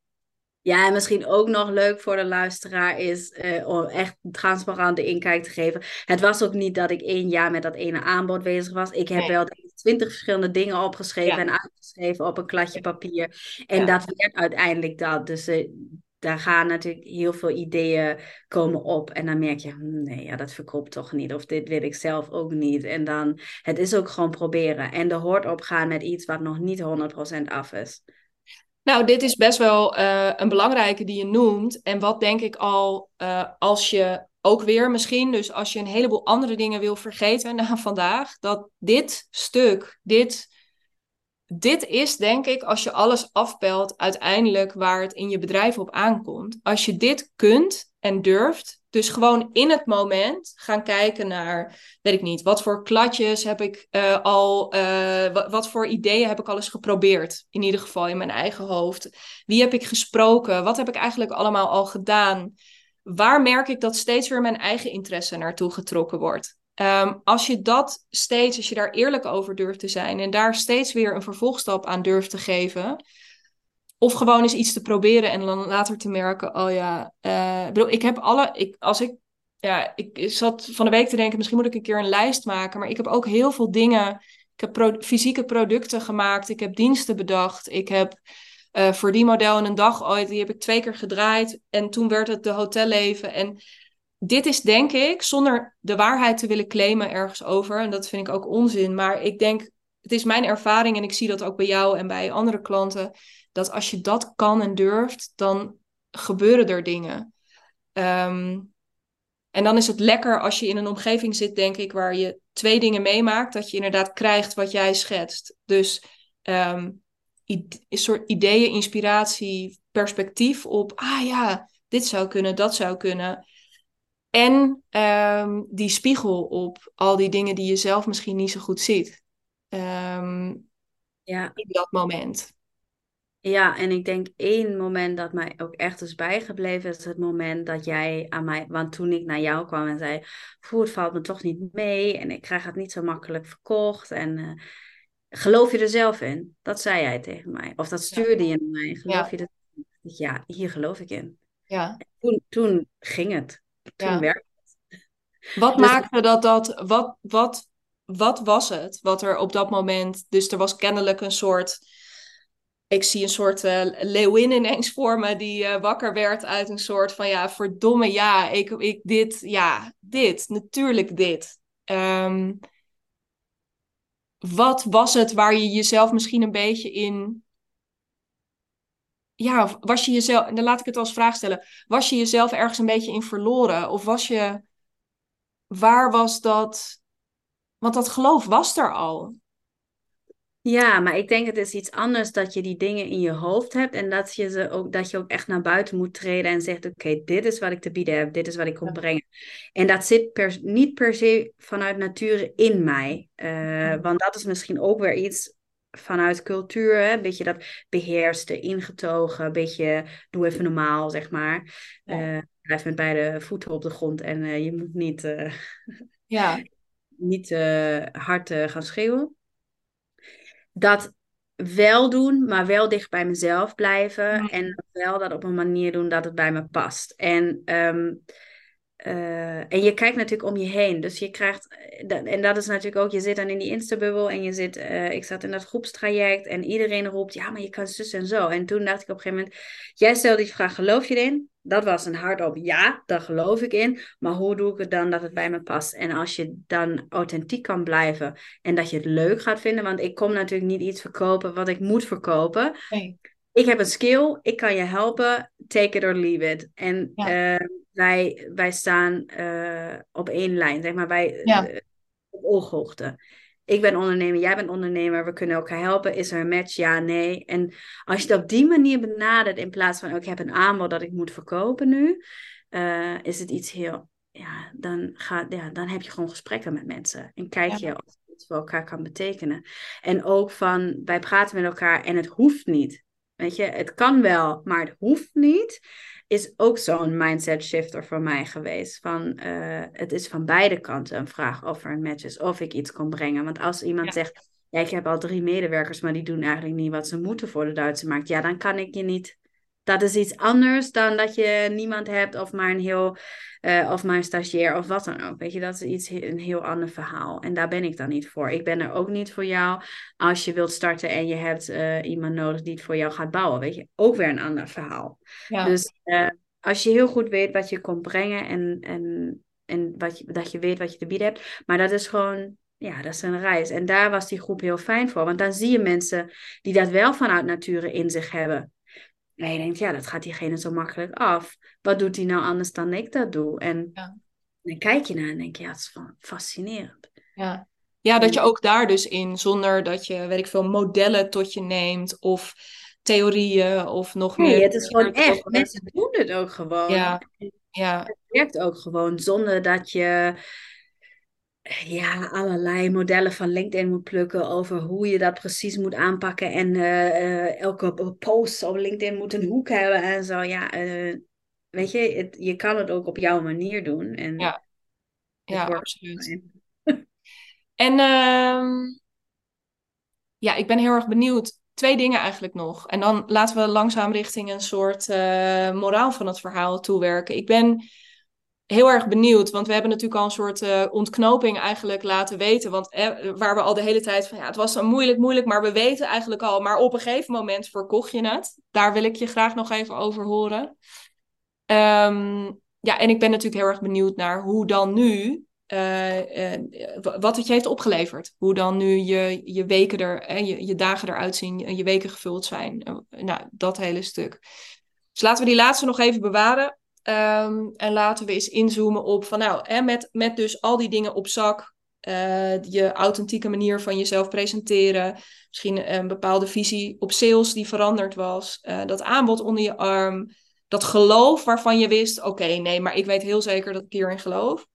Ja, en misschien ook nog leuk voor de luisteraar is uh, om echt transparante inkijk te geven. Het was ook niet dat ik één jaar met dat ene aanbod bezig was. Ik heb wel twintig verschillende dingen opgeschreven en uitgeschreven op een kladje papier. En dat werd uiteindelijk dat. Dus uh, daar gaan natuurlijk heel veel ideeën komen op. En dan merk je, hm, nee, ja, dat verkoopt toch niet. Of dit wil ik zelf ook niet. En dan, het is ook gewoon proberen. En er hoort op gaan met iets wat nog niet 100% af is. Nou, dit is best wel uh, een belangrijke die je noemt. En wat denk ik al, uh, als je ook weer misschien, dus als je een heleboel andere dingen wil vergeten na vandaag, dat dit stuk, dit, dit is denk ik, als je alles afpelt, uiteindelijk waar het in je bedrijf op aankomt. Als je dit kunt en durft, dus gewoon in het moment gaan kijken naar, weet ik niet, wat voor kladjes heb ik uh, al, uh, wat, wat, voor ideeën heb ik al eens geprobeerd, in ieder geval in mijn eigen hoofd. Wie heb ik gesproken? Wat heb ik eigenlijk allemaal al gedaan? Waar merk ik dat steeds weer mijn eigen interesse naartoe getrokken wordt? Um, als je dat steeds, als je daar eerlijk over durft te zijn en daar steeds weer een vervolgstap aan durft te geven, of gewoon eens iets te proberen en dan later te merken, oh ja, uh, ik heb alle, ik, als ik, ja, ik zat van de week te denken, misschien moet ik een keer een lijst maken, maar ik heb ook heel veel dingen, ik heb fysieke producten gemaakt, ik heb diensten bedacht, ik heb uh, voor die model in een dag ooit, die heb ik twee keer gedraaid en toen werd het de hotelleven en dit is denk ik, zonder de waarheid te willen claimen ergens over, en dat vind ik ook onzin, maar ik denk, het is mijn ervaring en ik zie dat ook bij jou en bij andere klanten, dat als je dat kan en durft, dan gebeuren er dingen. Um, en dan is het lekker als je in een omgeving zit, denk ik, waar je twee dingen meemaakt, dat je inderdaad krijgt wat jij schetst. Dus een soort ideeën, inspiratie, perspectief op, ah ja, dit zou kunnen, dat zou kunnen. En um, die spiegel op al die dingen die je zelf misschien niet zo goed ziet. Um, ja. In dat moment. Ja, en ik denk één moment dat mij ook echt is bijgebleven, is het moment dat jij aan mij, want toen ik naar jou kwam en zei, voer het valt me toch niet mee en ik krijg het niet zo makkelijk verkocht en uh, geloof je er zelf in? Dat zei jij tegen mij, of dat stuurde je naar mij, geloof je er? Ja, hier geloof ik in. Ja. Toen, toen ging het, toen ja. werkte het. Wat dus... maakte dat dat, wat, wat, wat was het, wat er op dat moment, dus er was kennelijk een soort ik zie een soort uh, leeuwin ineens voor me die uh, wakker werd uit een soort van ja, verdomme ja, ik, ik dit, ja, dit, natuurlijk dit. Um, wat was het waar je jezelf misschien een beetje in ja, was je jezelf, dan laat ik het als vraag stellen, was je jezelf ergens een beetje in verloren? Of was je, waar was dat, want dat geloof was er al. Ja, maar ik denk het is iets anders dat je die dingen in je hoofd hebt en dat je, ze ook, dat je ook echt naar buiten moet treden en zegt: Oké, dit is wat ik te bieden heb, dit is wat ik kom brengen. En dat zit per, niet per se vanuit nature in mij, uh, want dat is misschien ook weer iets vanuit cultuur, hè? een beetje dat beheerste, ingetogen, een beetje doe even normaal, zeg maar. Ja. Uh, blijf met beide voeten op de grond en uh, je moet niet, ja. <laughs> niet hard gaan schreeuwen dat wel doen, maar wel dicht bij mezelf blijven. En wel dat op een manier doen dat het bij me past. En, um, uh, en je kijkt natuurlijk om je heen. Dus je krijgt, en dat is natuurlijk ook, je zit dan in die Insta-bubbel en je zit, uh, ik zat in dat groepstraject en iedereen roept, ja, maar je kan zus en zo. En toen dacht ik op een gegeven moment, jij stelde die vraag, geloof je erin? dat was een hardop ja, daar geloof ik in. Maar hoe doe ik het dan dat het bij me past? En als je dan authentiek kan blijven en dat je het leuk gaat vinden, want ik kom natuurlijk niet iets verkopen wat ik moet verkopen. Nee. Ik heb een skill, ik kan je helpen, take it or leave it. En uh, wij, wij staan uh, op één lijn, zeg maar, wij ja. uh, op ooghoogte ik ben ondernemer, jij bent ondernemer, we kunnen elkaar helpen. Is er een match? Ja, nee. En als je het op die manier benadert, in plaats van, oh, ik heb een aanbod dat ik moet verkopen nu, uh, is het iets heel, ja dan, ga, ja, dan heb je gewoon gesprekken met mensen. En kijk je of het iets voor elkaar kan betekenen. En ook van, wij praten met elkaar en het hoeft niet. Weet je, het kan wel, maar het hoeft niet is ook zo'n mindset shifter voor mij geweest. Van, uh, het is van beide kanten een vraag of er een match is, of ik iets kon brengen. Want als iemand zegt, ja, ik heb al drie medewerkers, maar die doen eigenlijk niet wat ze moeten voor de Duitse markt. Ja, dan kan ik je niet dat is iets anders dan dat je niemand hebt of maar een heel uh, of maar een stagiair of wat dan ook. Weet je, dat is iets een heel ander verhaal. En daar ben ik dan niet voor. Ik ben er ook niet voor jou als je wilt starten en je hebt uh, iemand nodig die het voor jou gaat bouwen. Weet je, ook weer een ander verhaal. Ja. Dus uh, als je heel goed weet wat je komt brengen en, en, en wat je, dat je weet wat je te bieden hebt. Maar dat is gewoon ja, dat is een reis. En daar was die groep heel fijn voor. Want dan zie je mensen die dat wel vanuit nature in zich hebben. En je denkt, ja, dat gaat diegene zo makkelijk af. Wat doet hij nou anders dan ik dat doe? En ja. dan kijk je naar en denk je, ja, het is fascinerend. Ja. ja, dat je ook daar dus in, zonder dat je, weet ik veel, modellen tot je neemt of theorieën of nog nee, meer. het is gewoon echt, mensen doen het ook gewoon. Ja. ja. Het werkt ook gewoon zonder dat je ja, allerlei modellen van LinkedIn moet plukken over hoe je dat precies moet aanpakken. En uh, elke post op LinkedIn moet een hoek hebben en zo. Ja, uh, weet je, het, je kan het ook op jouw manier doen. En ja, ja absoluut. <laughs> en uh, ja, ik ben heel erg benieuwd. Twee dingen eigenlijk nog. En dan laten we langzaam richting een soort moraal van het verhaal toewerken. Ik ben heel erg benieuwd, want we hebben natuurlijk al een soort uh, ontknoping eigenlijk laten weten. Want eh, waar we al de hele tijd van, ja, het was zo moeilijk, moeilijk, maar we weten eigenlijk al. Maar op een gegeven moment verkocht je het. Daar wil ik je graag nog even over horen. Um, ja, en ik ben natuurlijk heel erg benieuwd naar hoe dan nu, uh, wat het je heeft opgeleverd. Hoe dan nu je, je weken er, je, je dagen eruit zien, je weken gevuld zijn. nou, dat hele stuk. Dus laten we die laatste nog even bewaren. Um, en laten we eens inzoomen op van nou, hè, met, met dus al die dingen op zak, uh, je authentieke manier van jezelf presenteren, misschien een bepaalde visie op sales die veranderd was, uh, dat aanbod onder je arm, dat geloof waarvan je wist, oké, nee, maar ik weet heel zeker dat ik hierin geloof.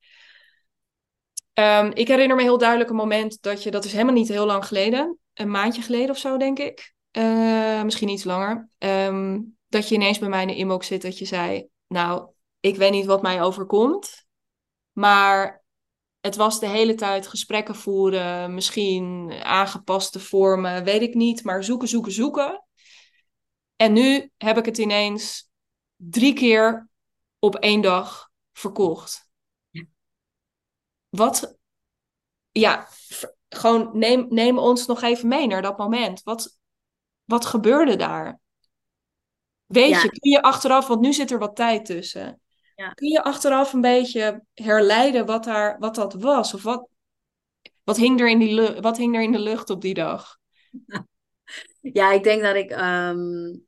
Um, ik herinner me heel duidelijk een moment dat je, dat is helemaal niet heel lang geleden, een maandje geleden of zo, denk ik, uh, misschien iets langer, um, dat je ineens bij mij in de zit dat je zei, nou, ik weet niet wat mij overkomt, maar het was de hele tijd gesprekken voeren, misschien aangepaste vormen, weet ik niet, maar zoeken, zoeken, zoeken. En nu heb ik het ineens drie keer op één dag verkocht. Wat, ja, gewoon neem, neem ons nog even mee naar dat moment. Wat, wat gebeurde daar? Weet je, kun je achteraf, want nu zit er wat tijd tussen. Ja. Kun je achteraf een beetje herleiden wat, daar, wat dat was? Of wat, wat, hing er in die wat hing er in de lucht op die dag? <laughs> Ja, ik denk dat ik. Um,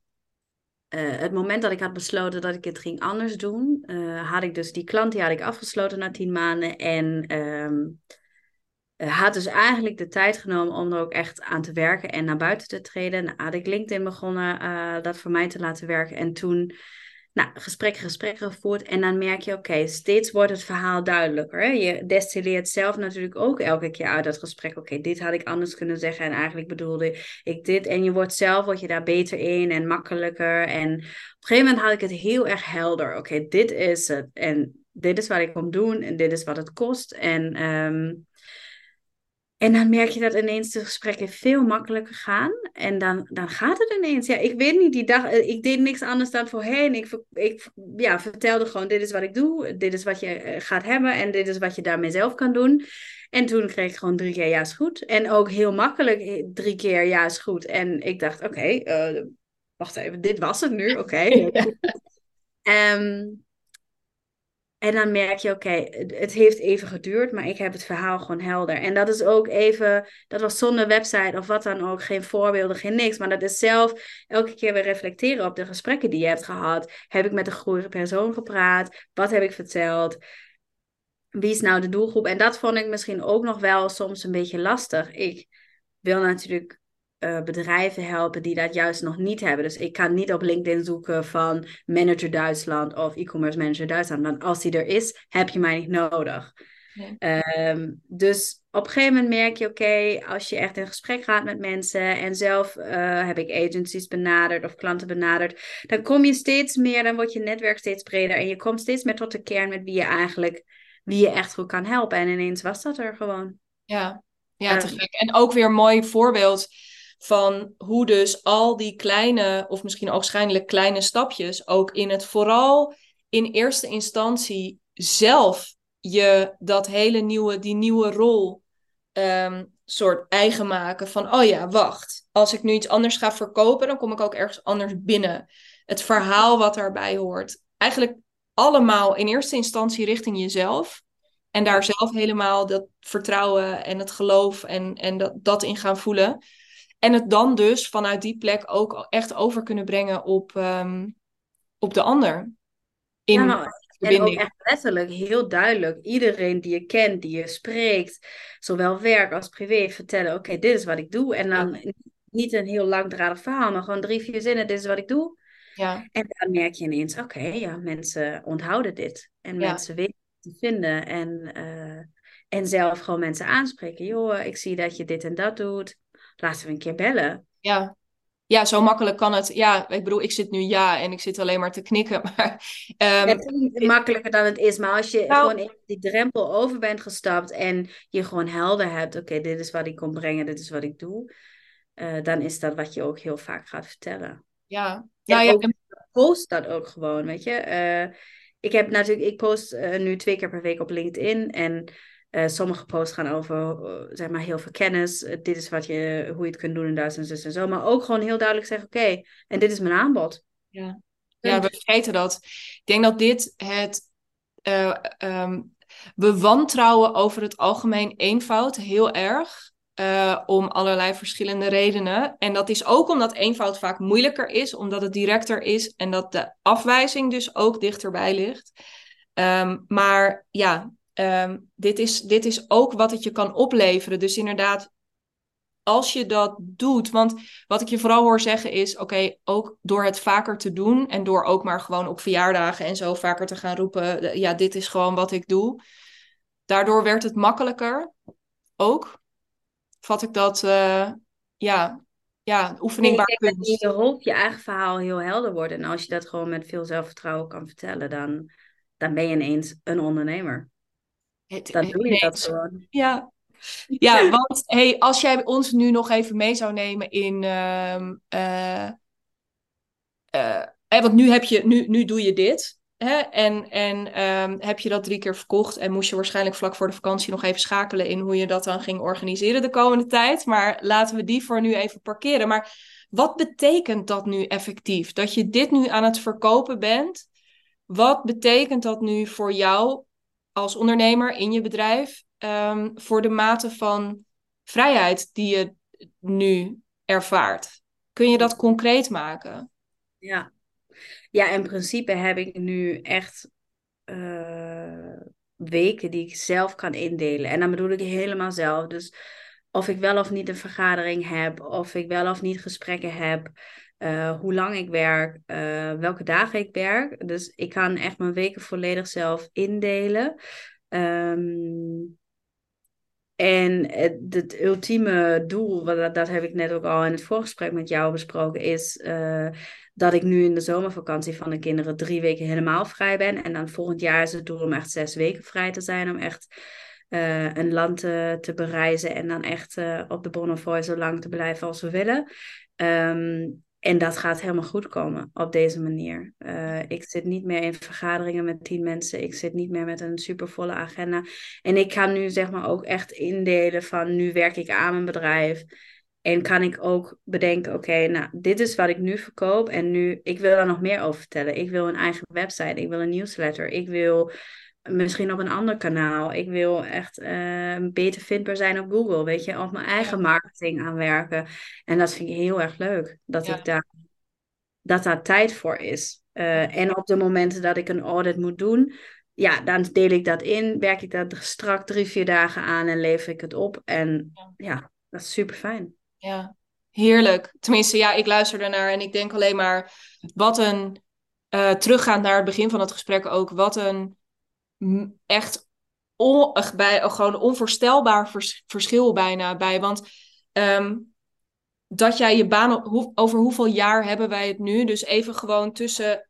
het moment dat ik had besloten dat ik het ging anders doen, had ik dus die klant die had ik afgesloten na tien maanden. En ehm, had dus eigenlijk de tijd genomen om er ook echt aan te werken en naar buiten te treden. Nou, had ik LinkedIn begonnen dat voor mij te laten werken. En toen nou, gesprekken, gesprekken gevoerd. En dan merk je, oké, steeds wordt het verhaal duidelijker. Je destilleert zelf natuurlijk ook elke keer uit dat gesprek. Oké, dit had ik anders kunnen zeggen. En eigenlijk bedoelde ik dit. En je wordt zelf word je daar beter in en makkelijker. En op een gegeven moment had ik het heel erg helder. Oké, dit is het. En dit is wat ik kom doen. En dit is wat het kost. En um, en dan merk je dat ineens de gesprekken veel makkelijker gaan. En dan, dan gaat het ineens. Ja, ik weet niet, die dag, eh, ik deed niks anders dan voorheen. Ik, ik ja, vertelde gewoon, dit is wat ik doe. Dit is wat je eh, gaat hebben. En dit is wat je daarmee zelf kan doen. En toen kreeg ik gewoon drie keer ja is goed. En ook heel makkelijk eh, drie keer ja is goed. En ik dacht, oké, wacht even, dit was het nu. Oké. <laughs> Okay. Ehm, en dan merk je, oké, het heeft even geduurd, maar ik heb het verhaal gewoon helder. En dat is ook even, dat was zonder website of wat dan ook, geen voorbeelden, geen niks. Maar dat is zelf elke keer weer reflecteren op de gesprekken die je hebt gehad. Heb ik met de goede persoon gepraat? Wat heb ik verteld? Wie is nou de doelgroep? En dat vond ik misschien ook nog wel soms een beetje lastig. Ik wil natuurlijk uh, bedrijven helpen die dat juist nog niet hebben. Dus ik kan niet op LinkedIn zoeken van manager Duitsland of e-commerce manager Duitsland. Want als die er is, heb je mij niet nodig. Ehm, dus op een gegeven moment merk je, oké, als je echt in gesprek gaat met mensen en zelf uh, heb ik agencies benaderd of klanten benaderd, dan kom je steeds meer, dan wordt je netwerk steeds breder en je komt steeds meer tot de kern met wie je eigenlijk, wie je echt goed kan helpen. En ineens was dat er gewoon. Ja, ja te gek. En ook weer een mooi voorbeeld van hoe dus al die kleine, of misschien waarschijnlijk kleine stapjes, ook in het vooral in eerste instantie zelf je dat hele nieuwe, die nieuwe rol um, soort eigen maken van, oh ja, wacht, als ik nu iets anders ga verkopen, dan kom ik ook ergens anders binnen. Het verhaal wat daarbij hoort. Eigenlijk allemaal in eerste instantie richting jezelf. En daar zelf helemaal dat vertrouwen en het geloof en, en dat, dat in gaan voelen. En het dan dus vanuit die plek ook echt over kunnen brengen op, um, op de ander. In ja, en ook echt letterlijk, heel duidelijk. Iedereen die je kent, die je spreekt, zowel werk als privé, vertellen: Oké, dit is wat ik doe. En dan niet een heel langdradig verhaal, maar gewoon drie, vier zinnen: Dit is wat ik doe. Ja. En dan merk je ineens: Oké, ja, mensen onthouden dit. En mensen weten te vinden. En, uh, en zelf gewoon mensen aanspreken: Joh, ik zie dat je dit en dat doet laten we een keer bellen. Ja. Ja, zo makkelijk kan het. Ja, ik bedoel, ik zit nu ja en ik zit alleen maar te knikken. <laughs> Maar, um, het is niet makkelijker dan het is. Maar als je nou, gewoon die drempel over bent gestapt en je gewoon helder hebt: oké, dit is wat ik kom brengen, dit is wat ik doe. Uh, dan is dat wat je ook heel vaak gaat vertellen. Ja, ja, ja. post dat ook gewoon, weet je. Uh, ik heb natuurlijk, ik post uh, nu twee keer per week op LinkedIn. En uh, sommige posts gaan over uh, zeg maar heel veel kennis. Uh, dit is wat je, hoe je het kunt doen in Duitsland en zo. Maar ook gewoon heel duidelijk zeggen: oké, en dit is mijn aanbod. Ja. ja, we vergeten dat. Ik denk dat dit het. Um, we wantrouwen over het algemeen eenvoud heel erg. om allerlei verschillende redenen. En dat is ook omdat eenvoud vaak moeilijker is, omdat het directer is en dat de afwijzing dus ook dichterbij ligt. Um, maar ja, Ehm, dit, is, dit is ook wat het je kan opleveren. Dus inderdaad, als je dat doet, want wat ik je vooral hoor zeggen is: oké, ook door het vaker te doen en door ook maar gewoon op verjaardagen en zo vaker te gaan roepen: ja, dit is gewoon wat ik doe. Daardoor werd het makkelijker ook. Vat ik dat, uh, ja, ja, oefening waar In je hoofd je eigen verhaal heel helder wordt. En als je dat gewoon met veel zelfvertrouwen kan vertellen, dan, dan ben je ineens een ondernemer. Het, dan doe je dat gewoon. Ja. Ja, <laughs> want hey, als jij ons nu nog even mee zou nemen in. Uh, uh, uh, want nu, heb je, nu, nu doe je dit. Hè? En, en um, heb je dat drie keer verkocht en moest je waarschijnlijk vlak voor de vakantie nog even schakelen in hoe je dat dan ging organiseren de komende tijd. Maar laten we die voor nu even parkeren. Maar wat betekent dat nu effectief? Dat je dit nu aan het verkopen bent? Wat betekent dat nu voor jou als ondernemer in je bedrijf um, voor de mate van vrijheid die je nu ervaart? Kun je dat concreet maken? Ja, ja, in principe heb ik nu echt eh, weken die ik zelf kan indelen. En dan bedoel ik helemaal zelf. Dus of ik wel of niet een vergadering heb, of ik wel of niet gesprekken heb, uh, hoe lang ik werk, uh, welke dagen ik werk. Dus ik kan echt mijn weken volledig zelf indelen. Um, en het, het, ultieme doel, dat, dat heb ik net ook al in het voorgesprek met jou besproken, is uh, dat ik nu in de zomervakantie van de kinderen drie weken helemaal vrij ben. En dan volgend jaar is het doel om echt zes weken vrij te zijn, om echt een land te, bereizen en dan echt op de Bonnefoy zo lang te blijven als we willen. Um, en dat gaat helemaal goed komen op deze manier. Uh, ik zit niet meer in vergaderingen met tien mensen. Ik zit niet meer met een supervolle agenda. En ik kan nu zeg maar ook echt indelen van nu werk ik aan mijn bedrijf. En kan ik ook bedenken, oké, nou, dit is wat ik nu verkoop. En nu, ik wil daar nog meer over vertellen. Ik wil een eigen website. Ik wil een newsletter. Ik wil misschien op een ander kanaal. Ik wil echt uh, beter vindbaar zijn op Google, weet je, op mijn eigen marketing aanwerken. En dat vind ik heel erg leuk, dat ik daar, dat daar tijd voor is. Uh, en op de momenten dat ik een audit moet doen, ja, dan deel ik dat in, werk ik dat strak drie, vier dagen aan en lever ik het op. En ja, dat is super fijn. Ja, heerlijk. Tenminste, ja, ik luister ernaar en ik denk alleen maar, wat een, uh, teruggaand naar het begin van het gesprek ook, wat een echt on, bij, gewoon onvoorstelbaar verschil bijna bij. Want ehm, dat jij je baan, hoe, over hoeveel jaar hebben wij het nu? Dus even gewoon tussen,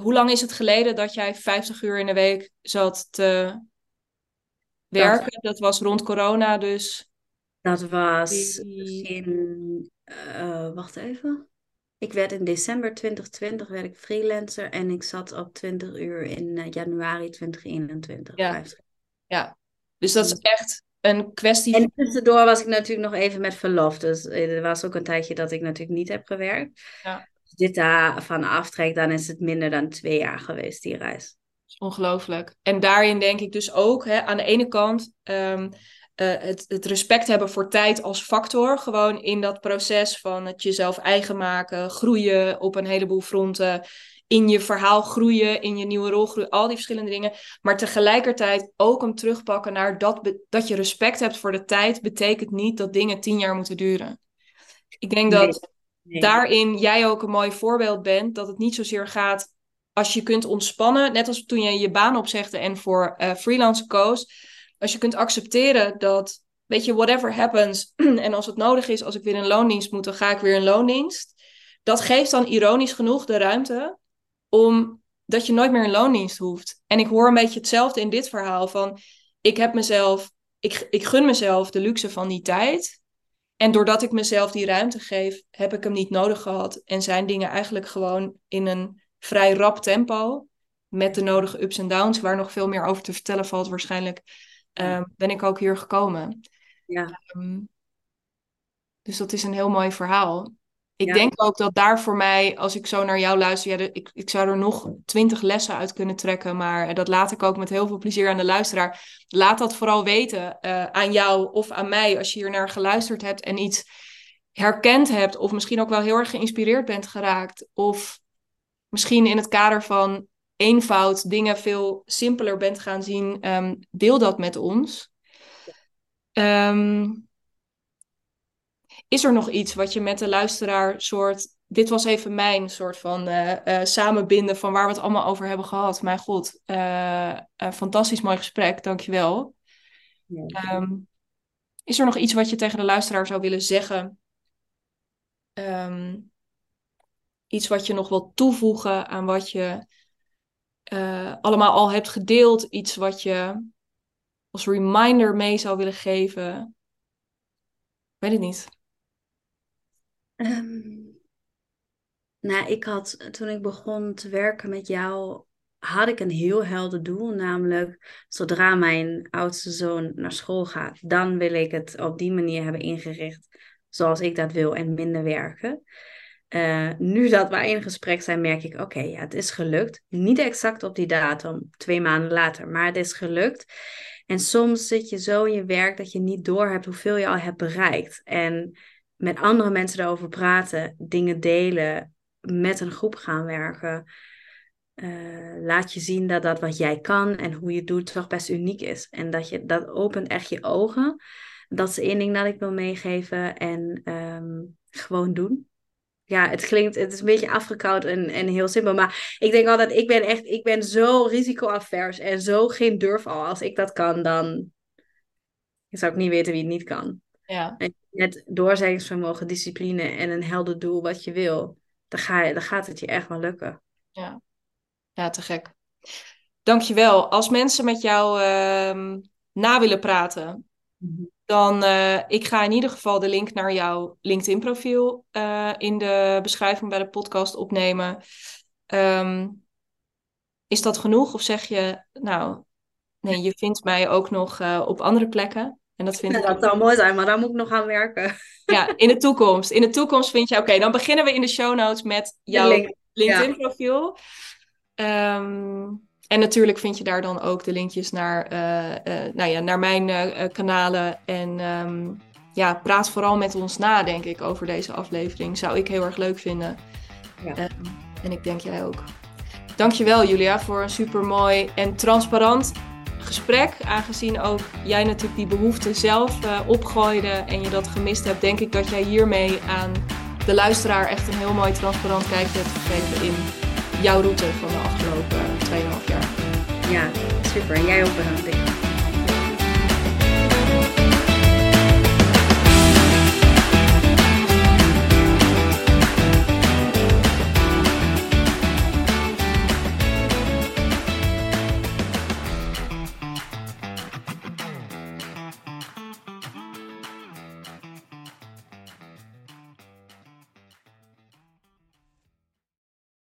hoe lang is het geleden dat jij 50 uur in de week zat te werken? Dat, was rond corona dus. Dat was in, uh, wacht even. Ik werd in december 2020 werd ik freelancer en ik zat op 20 uur in uh, januari 2021. Ja. ja, dus dat is echt een kwestie. En tussendoor was ik natuurlijk nog even met verlof. Dus eh, er was ook een tijdje dat ik natuurlijk niet heb gewerkt. Ja. Als dit daarvan aftrekt, dan is het minder dan twee jaar geweest, die reis. Ongelooflijk. En daarin denk ik dus ook, hè, aan de ene kant, um, uh, het, het, respect hebben voor tijd als factor. Gewoon in dat proces van het jezelf eigen maken, groeien op een heleboel fronten. In je verhaal groeien, in je nieuwe rol groeien, al die verschillende dingen. Maar tegelijkertijd ook hem terugpakken naar dat, dat je respect hebt voor de tijd, betekent niet dat dingen tien jaar moeten duren. Ik denk dat daarin jij ook een mooi voorbeeld bent. Dat het niet zozeer gaat als je kunt ontspannen. Net als toen je je baan opzegde en voor uh, freelance koos als je kunt accepteren dat, weet je, whatever happens, <clears throat> en als het nodig is, als ik weer in loondienst moet, dan ga ik weer in loondienst. Dat geeft dan ironisch genoeg de ruimte om dat je nooit meer in loondienst hoeft. En ik hoor een beetje hetzelfde in dit verhaal van, ik heb mezelf, ik, ik gun mezelf de luxe van die tijd. En doordat ik mezelf die ruimte geef, heb ik hem niet nodig gehad. En zijn dingen eigenlijk gewoon in een vrij rap tempo. Met de nodige ups en downs, waar nog veel meer over te vertellen valt waarschijnlijk. Ehm, ben ik ook hier gekomen. Ja. Ehm, dus dat is een heel mooi verhaal. Ik denk ook dat daar voor mij, als ik zo naar jou luister, ja, ik, ik zou er nog twintig lessen uit kunnen trekken. Maar dat laat ik ook met heel veel plezier aan de luisteraar. Laat dat vooral weten uh, aan jou of aan mij als je hier naar geluisterd hebt en iets herkend hebt. Of misschien ook wel heel erg geïnspireerd bent geraakt. Of misschien in het kader van eenvoud dingen veel simpeler bent gaan zien, ehm, deel dat met ons. Ehm, is er nog iets wat je met de luisteraar soort. Dit was even mijn soort van uh, uh, samenbinden van waar we het allemaal over hebben gehad. Mijn god, uh, een fantastisch mooi gesprek, dankjewel. Ja. Um, is er nog iets wat je tegen de luisteraar zou willen zeggen? iets wat je nog wil toevoegen aan wat je uh, allemaal al hebt gedeeld. Iets wat je als reminder mee zou willen geven. Weet het niet. Um, nou, ik had toen ik begon te werken met jou, had ik een heel helder doel. Namelijk, zodra mijn oudste zoon naar school gaat, dan wil ik het op die manier hebben ingericht zoals ik dat wil en minder werken. Uh, nu dat wij in gesprek zijn, merk ik, oké, ja, het is gelukt. Niet exact op die datum, twee maanden later, maar het is gelukt. En soms zit je zo in je werk dat je niet doorhebt hoeveel je al hebt bereikt. En met andere mensen daarover praten, dingen delen, met een groep gaan werken, uh, laat je zien dat dat wat jij kan en hoe je het doet toch best uniek is. En dat, je, dat opent echt je ogen. Dat is één ding dat ik wil meegeven. En um, gewoon doen. Ja, het klinkt, het is een beetje afgekoud en, en heel simpel. Maar ik denk altijd, ik ben echt, ik ben zo risicoavers en zo geen durf al. Als ik dat kan, dan zou ik niet weten wie het niet kan. Ja. En met doorzettingsvermogen, discipline en een helder doel wat je wil, dan, ga je, dan gaat het je echt wel lukken. Ja. Ja, te gek. Dankjewel. Als mensen met jou uh, na willen praten, mhm. Dan uh, ik ga in ieder geval de link naar jouw LinkedIn profiel uh, in de beschrijving bij de podcast opnemen. Um, is dat genoeg? Of zeg je, nou, nee, je vindt mij ook nog uh, op andere plekken? En dat vind ja, dat zou mooi zijn, maar daar moet ik nog aan werken. Ja, in de <laughs> toekomst. In de toekomst vind je, oké, dan beginnen we in de show notes met jouw link. LinkedIn profiel. Um, en natuurlijk vind je daar dan ook de linkjes naar, uh, uh, nou ja, naar mijn uh, kanalen. En um, ja, praat vooral met ons na, denk ik, over deze aflevering. Zou ik heel erg leuk vinden. Ja. Um, en ik denk jij ook. Dankjewel Julia voor een super mooi en transparant gesprek. Aangezien ook jij natuurlijk die behoefte zelf opgooide en je dat gemist hebt, denk ik dat jij hiermee aan de luisteraar echt een heel mooi transparant kijkje hebt gegeven in jouw route van de afgelopen 2,5 jaar. Ja, super. En jij ook bedankt.